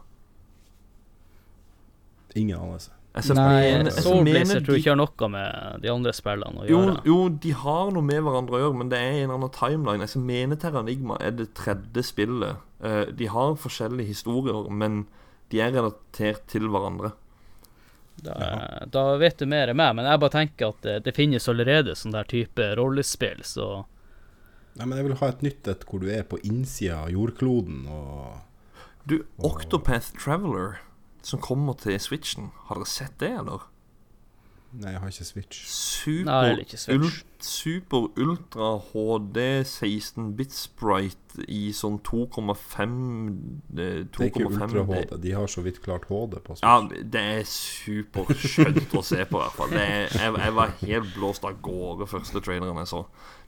Ingen anelse. Jeg Nei, Soul Blazer tror jeg ikke har noe med de andre spillene å Jo, gjøre. jo, de har noe med hverandre å gjøre, men det er en annen timeline. Jeg mener Terranigma er det tredje spillet. Eh, de har forskjellige historier, men de er relatert til hverandre. Da, da vet du mer enn meg, men jeg bare tenker at det, det finnes allerede sånn der type rollespill, så Nei, men jeg vil ha et nytt et hvor du er på innsida av jordkloden og Du, Octopath Traveler som kommer til Switchen. Har dere sett det, eller? Nei, jeg har ikke Switch. Nei, Super, eller ikke Switch. Ult, super Ultra HD 16-bit sprite i sånn 2,5 eh, Det er ikke Ultra HD. De har så vidt klart HD på Ja, det er superskjønt å se på, i hvert fall. Det er, jeg, jeg var helt blåst av gårde første traileren jeg så.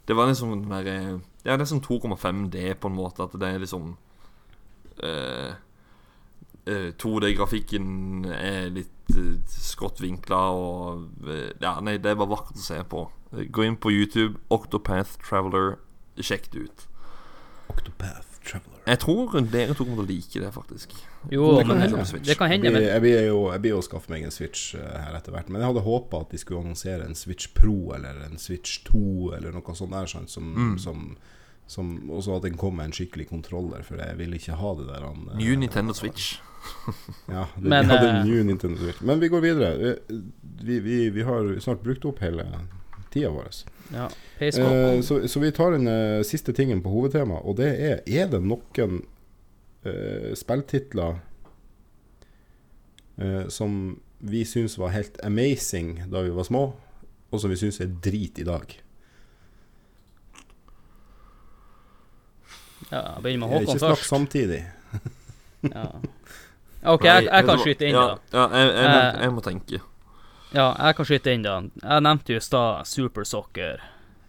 Det var liksom der, eh, Det er liksom 2,5D på en måte. At det er liksom uh, eh, 2D-grafikken er litt eh, skrått og eh, Ja, nei, det bare vakkert å se på. Eh, Gå inn på YouTube, Octopath Traveler. Sjekk det ut. Octopath Traveler. Jeg tror dere to kommer til å like det, faktisk. Jo, Det kan hende. det kan Jeg hende. blir, Men jeg, blir jo, jeg blir jo å skaffe meg en Switch eh, her etter hvert. Men jeg hadde håpa at de skulle annonsere en Switch Pro eller en Switch 2 eller noe sånt der, sånn, som, Mm. som, som også at den kom med en skikkelig kontroller, for jeg ville ikke ha det der han, New New Nintendo Switch. Ja, det, Men, vi hadde eh, New Nintendo Switch. Men vi går videre. Eh, Vi, vi, vi har snart brukt opp hele tida vår. ja. Eh, så, så vi tar den uh, siste tingen på hovedtemaet, og det er Er det noen uh, spilltitler eh, som vi syns var helt amazing da vi var små, og som vi syns er drit i dag? Ja, jeg begynner med Håkon først. Ikke snakk først. samtidig. Ja. OK, jeg, jeg kan skyte inn, da. Ja, jeg, jeg, må, Eh, jeg må tenke. Ja, jeg kan skyte inn, da. Jeg nevnte jo i stad Super Soccer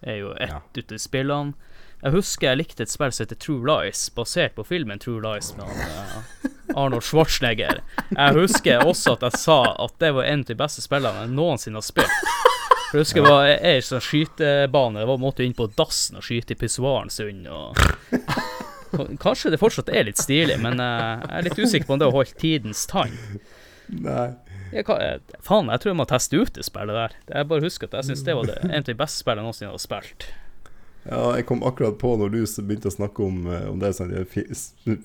er jo ett Ja. ut av spillene. Jeg husker jeg likte et spill som heter True Lies, basert på filmen True Lies med eh, Arnold Schwarzenegger. Jeg husker også at jeg sa at det var en av de beste spillene jeg noensinne har spilt. For jeg husker det var ei sånn skytebane. Det var måtte inn på dassen og skyte i pissoaren sin. Og Kanskje det fortsatt er litt stilig, men uh, jeg er litt usikker på om det har holdt tidens tann. Nei. Jeg kan, eh, faen, jeg tror jeg må teste ut det spillet der. Jeg bare husker at jeg syns det var det, en av de beste spillene jeg noensinne har spilt. Ja, jeg kom akkurat på når du begynte å snakke om, eh, om det sant,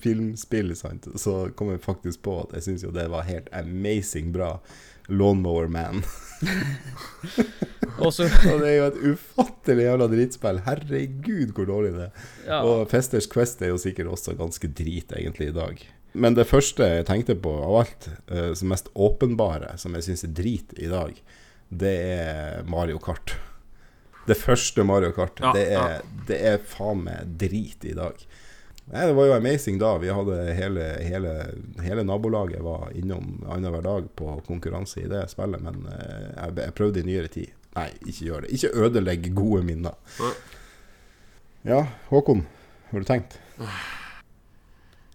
filmspill, sant, så kom jeg faktisk på at jeg syns jo det var helt amazing bra. Lawnmower Man. Og det er jo et ufattelig jævla dritspill. Herregud, hvor dårlig det er. ja, Og Festers Quest er jo sikkert også ganske drit, egentlig, i dag. Men det første jeg tenkte på av alt, eh, som mest åpenbare, som jeg syns er drit i dag, det er Mario Kart. Det første Mario Kart. Ja, det, ja. er, det er faen meg drit i dag. Nei, Det var jo amazing da. Vi hadde hele, hele, hele nabolaget var innom annenhver dag på konkurranse i det spillet, men eh, jeg, jeg prøvde i nyere tid. Nei, ikke gjør det. Ikke ødelegg gode minner. Nei. Ja, Håkon, har du tenkt?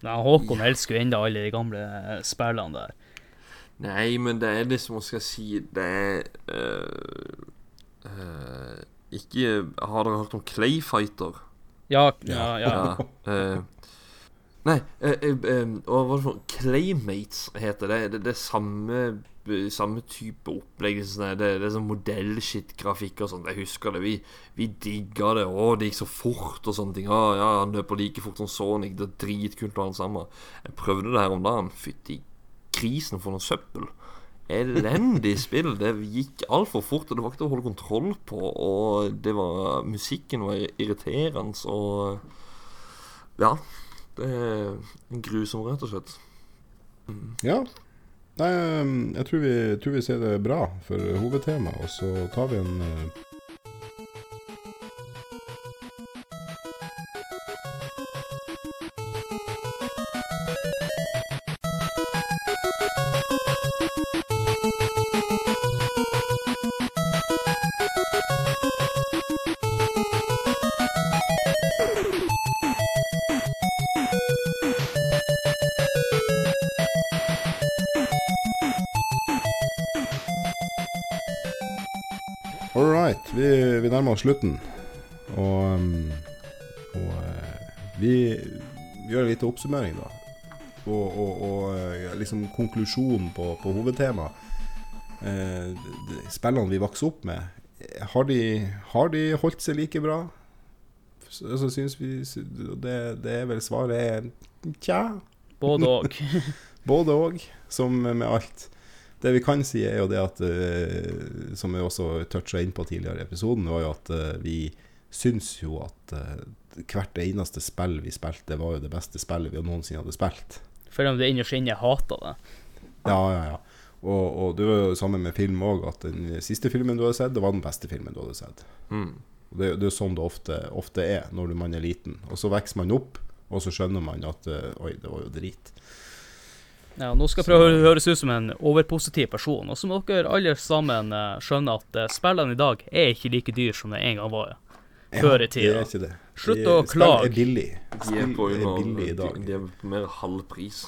Nei, Håkon elsker jo ennå alle de gamle eh, spillene der. Nei, men det er liksom, hva skal jeg si Det er øh, øh, Ikke Har dere hørt om Clayfighter? Ja, ja, ja. Øh, nei, øh, øh, og hva det for Claymates heter det. Det, det er samme samme type opplegg. Sånn, det, det er sånn modellshit-grafikk og sånt. Jeg husker det. Vi, vi digga det. Å, det gikk så fort og sånne ting. Å, ja, han løper like fort som Sonic. Det er dritkult og alt sammen. Jeg prøvde det her om dagen. Fytti grisen for noe søppel. Elendig spill. Det gikk altfor fort, og det var ikke til å holde kontroll på. Og det var musikken var irriterende, og Ja. Det er grusomt, grusom, rett og slett. Ja. Nei, jeg tror vi, tror vi ser det bra for hovedtemaet, og så tar vi en nærmer oss slutten. Og, um, og eh, vi gjør en liten oppsummering, da. Og, og, og eh, liksom konklusjonen på, på hovedtemaet. Eh, spillene vi vokste opp med, har de, har de holdt seg like bra? Så, så syns vi det, det er vel svaret er tja. Både og. Både òg, som med alt. Det vi kan si, er jo det at eh, Som vi også toucha inn på tidligere i episoden, var jo at eh, vi syns jo at eh, hvert eneste spill vi spilte, var jo det beste spillet vi noensinne hadde spilt. Selv om du innerst inne hater det. Ja, ja, ja. Og, og det var jo sammen med film òg, at den siste filmen du hadde sett, det var den beste filmen du hadde sett. Mm. Det, det er jo sånn det ofte, ofte er når man er liten. Og så vokser man opp, og så skjønner man at Oi, det var jo drit. Ja, nå skal jeg prøve å høres ut som en overpositiv person. Og så må dere alle sammen eh, skjønne at eh, spillene i dag er ikke like dyr som det en gang var. Før i Det tida. det. Slutt å spill klage. er billig. Spill er billig i dag. De er på mer halv pris.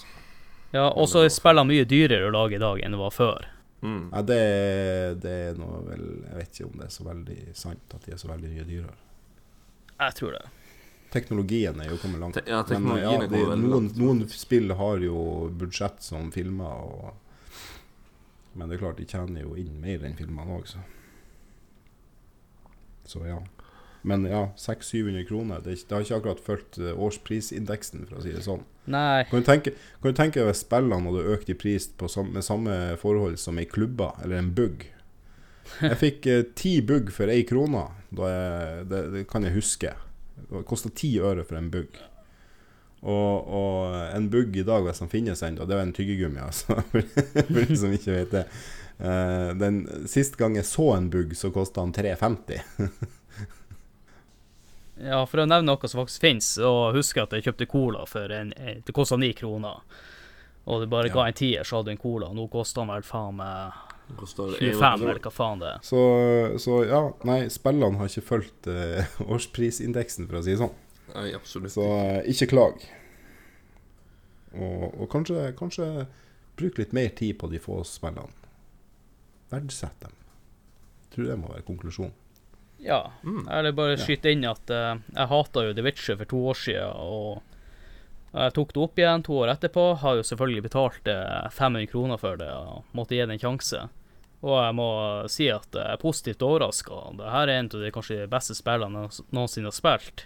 Ja, og så er spillene mye dyrere å lage i dag enn det var før. Mm. Ja, det, det er noe vel Jeg vet ikke om det er så veldig sant at de er så veldig mye dyrere. Jeg tror det. Teknologien er jo kommet langt. Te ja, Men teknologien ja, er det, kommet veldig noen, langt. noen spill har jo budsjett som filmer, og, men det er klart de tjener jo inn mer enn filmene òg, så. Så ja. Men ja, 600-700 kroner, det, det har ikke akkurat fulgt eh, årsprisindeksen, for å si det sånn. Nei. Kan du tenke, kan du tenke deg hvis spillene hadde økt i pris på sam, med samme forhold som ei klubba eller en bugg? Jeg fikk eh, ti bugg for ei krone, det, det kan jeg huske. Det kosta ti øre for en bugg. Og, og en bugg i dag, hvis den finnes ennå, det er en tyggegummi, altså. For de som ikke vet det. Eh, den Sist gang jeg så en bugg, så kosta han 3,50. Ja, for å nevne noe som faktisk fins, og husker at jeg kjøpte cola for en eh, Det kosta ni kroner. Og det bare Ja. ga en tier, så hadde du en cola. Nå koster den vel faen meg koster 25, eller hva faen det er. Så, så ja, nei, spillene har ikke fulgt eh, årsprisindeksen, for å si det sånn. Nei, absolutt. Så eh, ikke klag. Og, og kanskje, kanskje bruk litt mer tid på de få spillene. Verdsett dem. Jeg tror det må være konklusjonen. Ja. Mm. Jeg vil bare skyte inn at eh, jeg hata jo The Witcher for to år siden, og jeg tok det opp igjen to år etterpå. Har jo selvfølgelig betalt eh, 500 kroner for det og måtte gi det en sjanse. Og jeg må si at jeg er positivt overraska. Dette er en av de kanskje beste spillene jeg noensinne har spilt.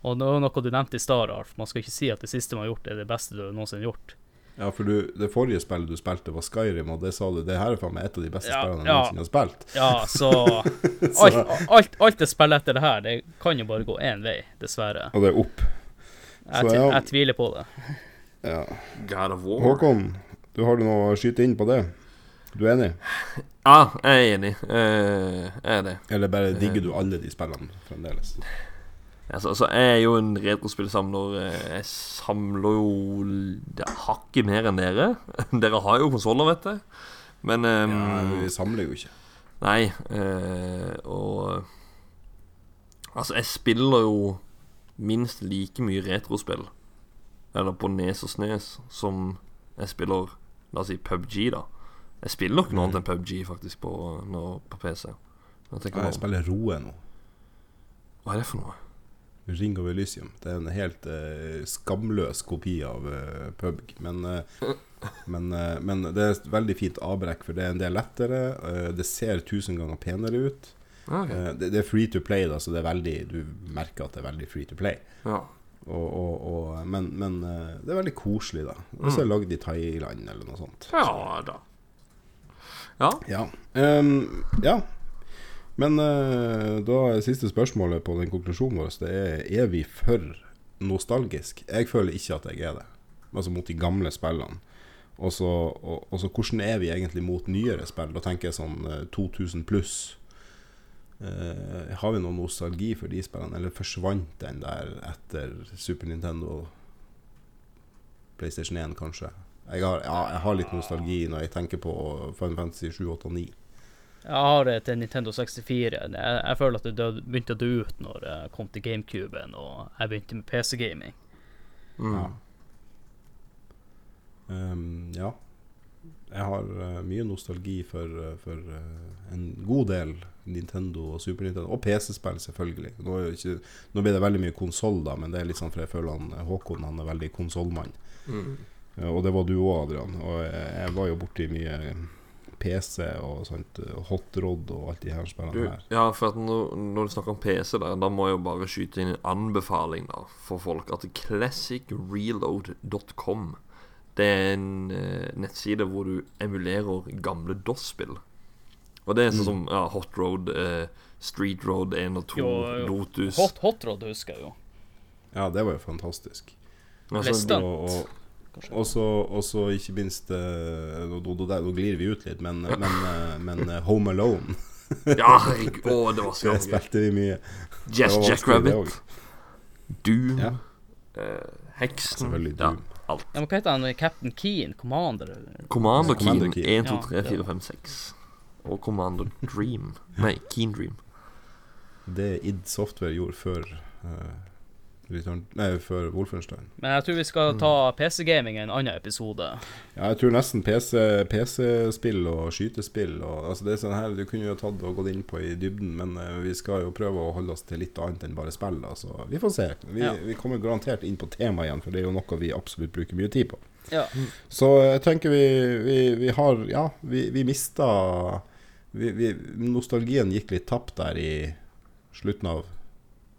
Og det var noe du nevnte i stad, Alf. Man skal ikke si at det siste man har gjort, er det beste du noensinne har gjort. Ja, for du, det forrige spillet du spilte, var Skyrim, og det sa du det her er faen meg et av de beste Ja, spillene jeg ja. noensinne har spilt. Ja, så alt, alt, alt det spillet etter det her, det kan jo bare gå én vei, dessverre. Og det er opp. Jeg, Så ja. jeg tviler på det. Ja. God of War. Håkon, du har du noe å skyte inn på det? Du er enig? Ja, jeg er enig. Uh, jeg er det. Eller bare digger du alle de spillene fremdeles? Altså, altså, jeg er jo en retrospillsamler. Eh, Jeg samler jo hakket mer enn dere. Dere har jo konsoller, vet jeg. Men um, Ja, vi samler jo ikke. Nei, Uh, og Altså, jeg spiller jo minst like mye retrospill, eller på Nes og Snes, som jeg spiller La oss si PubG, da. Jeg spiller nok noe annet enn PubG, faktisk, på, nå, på PC. Jeg Ja, jeg spiller Roe nå. Hva er det for noe? Ring of Elysium. Det er en helt uh, skamløs kopi av uh, PubG. Men, uh, men, eh, men det er et veldig fint avbrekk, for det er en del lettere. eh, det ser tusen ganger penere ut. Ah, ok. Eh, det, det er free to play, da, så det er veldig, du merker at det er veldig free to play. Ja. Og, og, og, men men eh, det er veldig koselig, da. Og så er det lagd i Thailand eller noe sånt. ja da. Ja. Ja. Um, ja. Men uh, da er siste spørsmålet på den konklusjonen vår det er Er vi for nostalgisk. Jeg føler ikke at jeg er det. Altså mot de gamle spillene. Og så og, så hvordan er vi egentlig mot nyere spill? Da tenker jeg sånn eh, 2000 pluss. Eh, har vi noen nostalgi for de spillene, eller forsvant den der etter Super Nintendo PlayStation 1, kanskje? Jeg har, ja, jeg har litt nostalgi når jeg tenker på Final Fantasy 7, 8 og 9. Jeg har det til Nintendo 64. Jeg, jeg føler at det død, begynte å dø ut når jeg kom til GameCuben og jeg begynte med PC-gaming. Mm. Ja. Ehm, ja. Jeg har uh, mye nostalgi for, eh, for uh, en god del Nintendo og Super Nintendo, og PC-spill, selvfølgelig. Nå, ikke, nå blir det veldig mye konsoll, da, men det er litt sånn for jeg føler han, Håkon han er veldig konsollmann. Mm. Uh, og det var du òg, Adrian. Og jeg, jeg var jo borti mye PC og sånt, Hot Rod og alt de her spillene her. ja, for at når, når du snakker om PC, der, da må jeg jo bare skyte inn en anbefaling da for folk. At classicreload.com Det er en eh, nettside hvor du emulerer gamle DOS-spill. Og det er sånn som ja, Hot Road, eh, Street Road 1 og 2, Jo, jo. Lotus Hot, Hot Rod husker jeg jo. Ja, det var jo fantastisk. Altså. Og, og, kanskje. Og så og så ikke minst eh, Nå nå- nå- nå glir vi ut litt, men, men, eh, men eh, Home Alone Ja, herregud. Å, det var så det gøy. spilte vi mye. Jazz Det var vanskelig, det Rabbit. Doom. Ja. eh, Heksen. Selvfølgelig Ja, Doom. Alt. Ja, men hva heter han? Captain Keen? Commander? Commander Keen. Keen. 1, 2, 3, 4, 5, 6. Og Commander Dream. Nei, Keen Dream. Det id Software gjorde før eh, Return, Nei, for Wolfenstein. Men jeg tror vi skal ta PC-gaming i en annen episode. Ja, jeg tror nesten PC PC-spill og skytespill og, altså Det er sånn her du kunne jo tatt og gått inn på i dybden, men eh, vi skal jo prøve å holde oss til litt annet enn bare spill. Altså. Vi får se. Vi, Ja. vi kommer garantert inn på temaet igjen, for det er jo noe vi absolutt bruker mye tid på. Ja. Så jeg tenker vi, vi, vi har Ja, vi, vi mista vi, vi, Nostalgien gikk litt tapt der i slutten av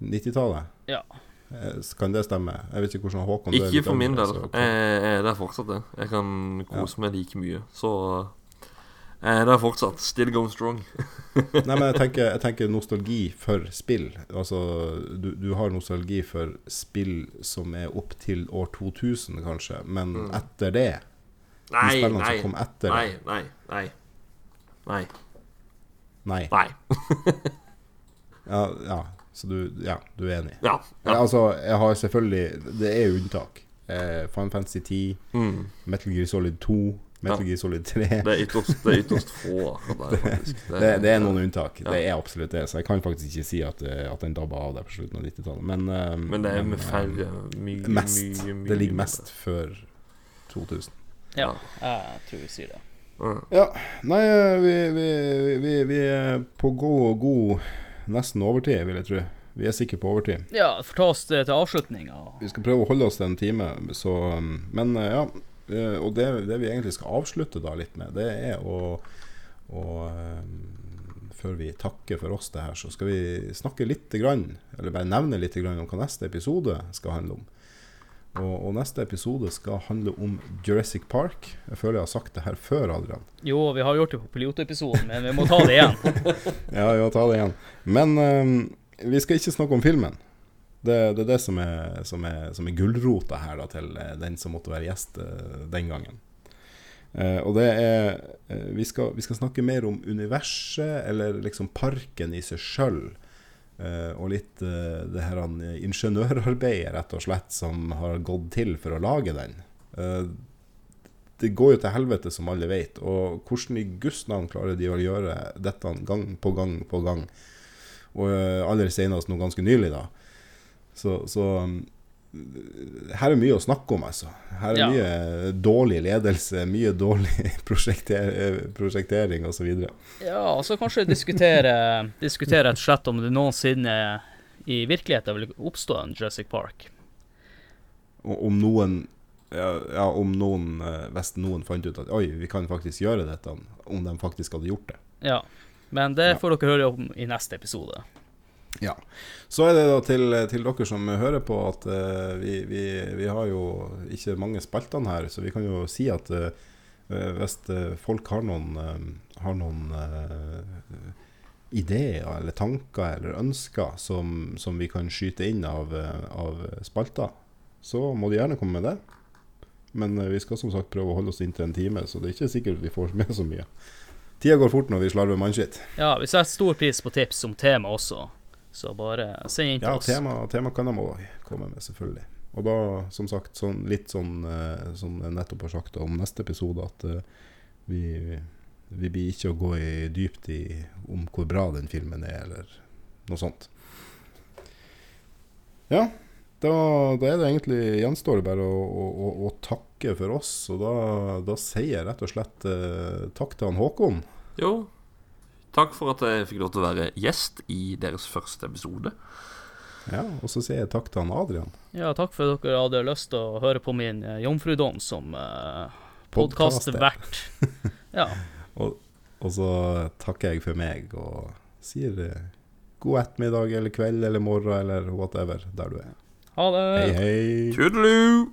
90-tallet. Ja. Eh, Kan det stemme? Jeg vet ikke hvordan Håkon er Ikke for min del. Eh, eh, det er fortsatt det. Jeg kan kose meg like mye. Så eh, det er fortsatt still going strong. Nei, men jeg tenker, jeg tenker nostalgi for spill. Altså, du, du har nostalgi for spill som er opp til år 2000, kanskje, men Mm. etter det De Nei, spillene nei, som kom etter nei, nei, nei. Nei. Nei. Nei. Ja, ja, så du, ja, du er enig? Ja. Ja. Altså, jeg har selvfølgelig Det er jo unntak. Eh, Final Fantasy 10, Mm. Metal Gear Solid 2, Metal Ja. Gear Solid 3 Det er ytterst, det er ytterst få. der, det, det, det er noen unntak. Ja. Det er absolutt det. Så jeg kan faktisk ikke si at, eh, at den dabba av der på slutten av 90-tallet. Men, um, Men det er med eh, færre. Mye, Mest. mye, mye Det ligger mest før 2000. ja. Jeg tror vi sier det. Ja. Nei, vi, vi, vi, vi er på god, god nesten overtid, vil jeg tro. Vi er sikre på overtid. Ja, får ta oss til, til avslutninga. Vi skal prøve å holde oss til en time, så um, Men eh, ja. eh, Og det, det vi egentlig skal avslutte da litt med, det er å, å um, Før vi takker for oss det her, så skal vi snakke litt eller bare nevne litt om hva neste episode skal handle om. Og, og neste episode skal handle om Jurassic Park. Jeg føler jeg har sagt det her før, Adrian. Jo, vi har gjort det på pilotepisoden, men vi må ta det igjen. Ja, vi må ta det igjen. Men um, vi skal ikke snakke om filmen. Det, det er det som er, som er, som er gulrota her da, til eh, den som måtte være gjest eh, den gangen. Uh, og det er uh, vi, skal, vi skal snakke mer om universet, eller liksom parken i seg sjøl. Og litt eh, det her eh, ingeniørarbeidet, rett og slett, som har gått til for å lage den. Eh, det går jo til helvete, som alle vet. Og hvordan i Guds navn klarer de å gjøre dette gang på gang på gang? Og eh, aller senest nå ganske nylig, da. Så, så her er mye å snakke om, altså. Her er Ja. mye dårlig ledelse, mye dårlig prosjekter, prosjektering osv. Ja, og så kanskje diskutere, diskutere rett og slett om det noensinne i virkeligheten vil oppstå en Jurassic Park. Om noen ja, om noen eh, Hvis noen fant ut at oi, vi kan faktisk gjøre dette, om de faktisk hadde gjort det. Ja. Men det får dere høre om i neste episode. Ja. Så er det da til, til dere som hører på, at uh, vi, vi, vi har jo ikke mange spaltene her, så vi kan jo si at eh, hvis folk har noen, uh, har noen ideer eller tanker eller ønsker som, som vi kan skyte inn av, av spalter, så må de gjerne komme med det. Men vi skal som sagt prøve å holde oss inntil en time, så det er ikke sikkert vi får med så mye. Tida går fort når vi slarver mannskitt. Ja, vi setter stor pris på tips om tema også, så bare send inn til Ja, oss. tema, tema kan de òg komme med, selvfølgelig. Og da, som sagt, sånn, litt sånn eh, som jeg nettopp har sagt om neste episode, at eh, vi, vi blir ikke å gå i dypt i om hvor bra den filmen er, eller noe sånt. Ja, da, da er det egentlig gjenstår det bare å, å, å, å takke for oss. Og da, da sier jeg rett og slett eh, takk til han Håkon. Jo, takk for at jeg fikk lov til å være gjest i deres første episode. Ja, og så sier jeg takk til han Adrian. Ja, takk for at dere hadde lyst til å høre på min uh, jomfrudom som uh, Podcaster. podkastvert. Ja. Og, og så takker jeg for meg og sier eh, god ettermiddag eller kveld eller morgen eller whatever der du er. Ha det. Hei, hei. Toodaloo!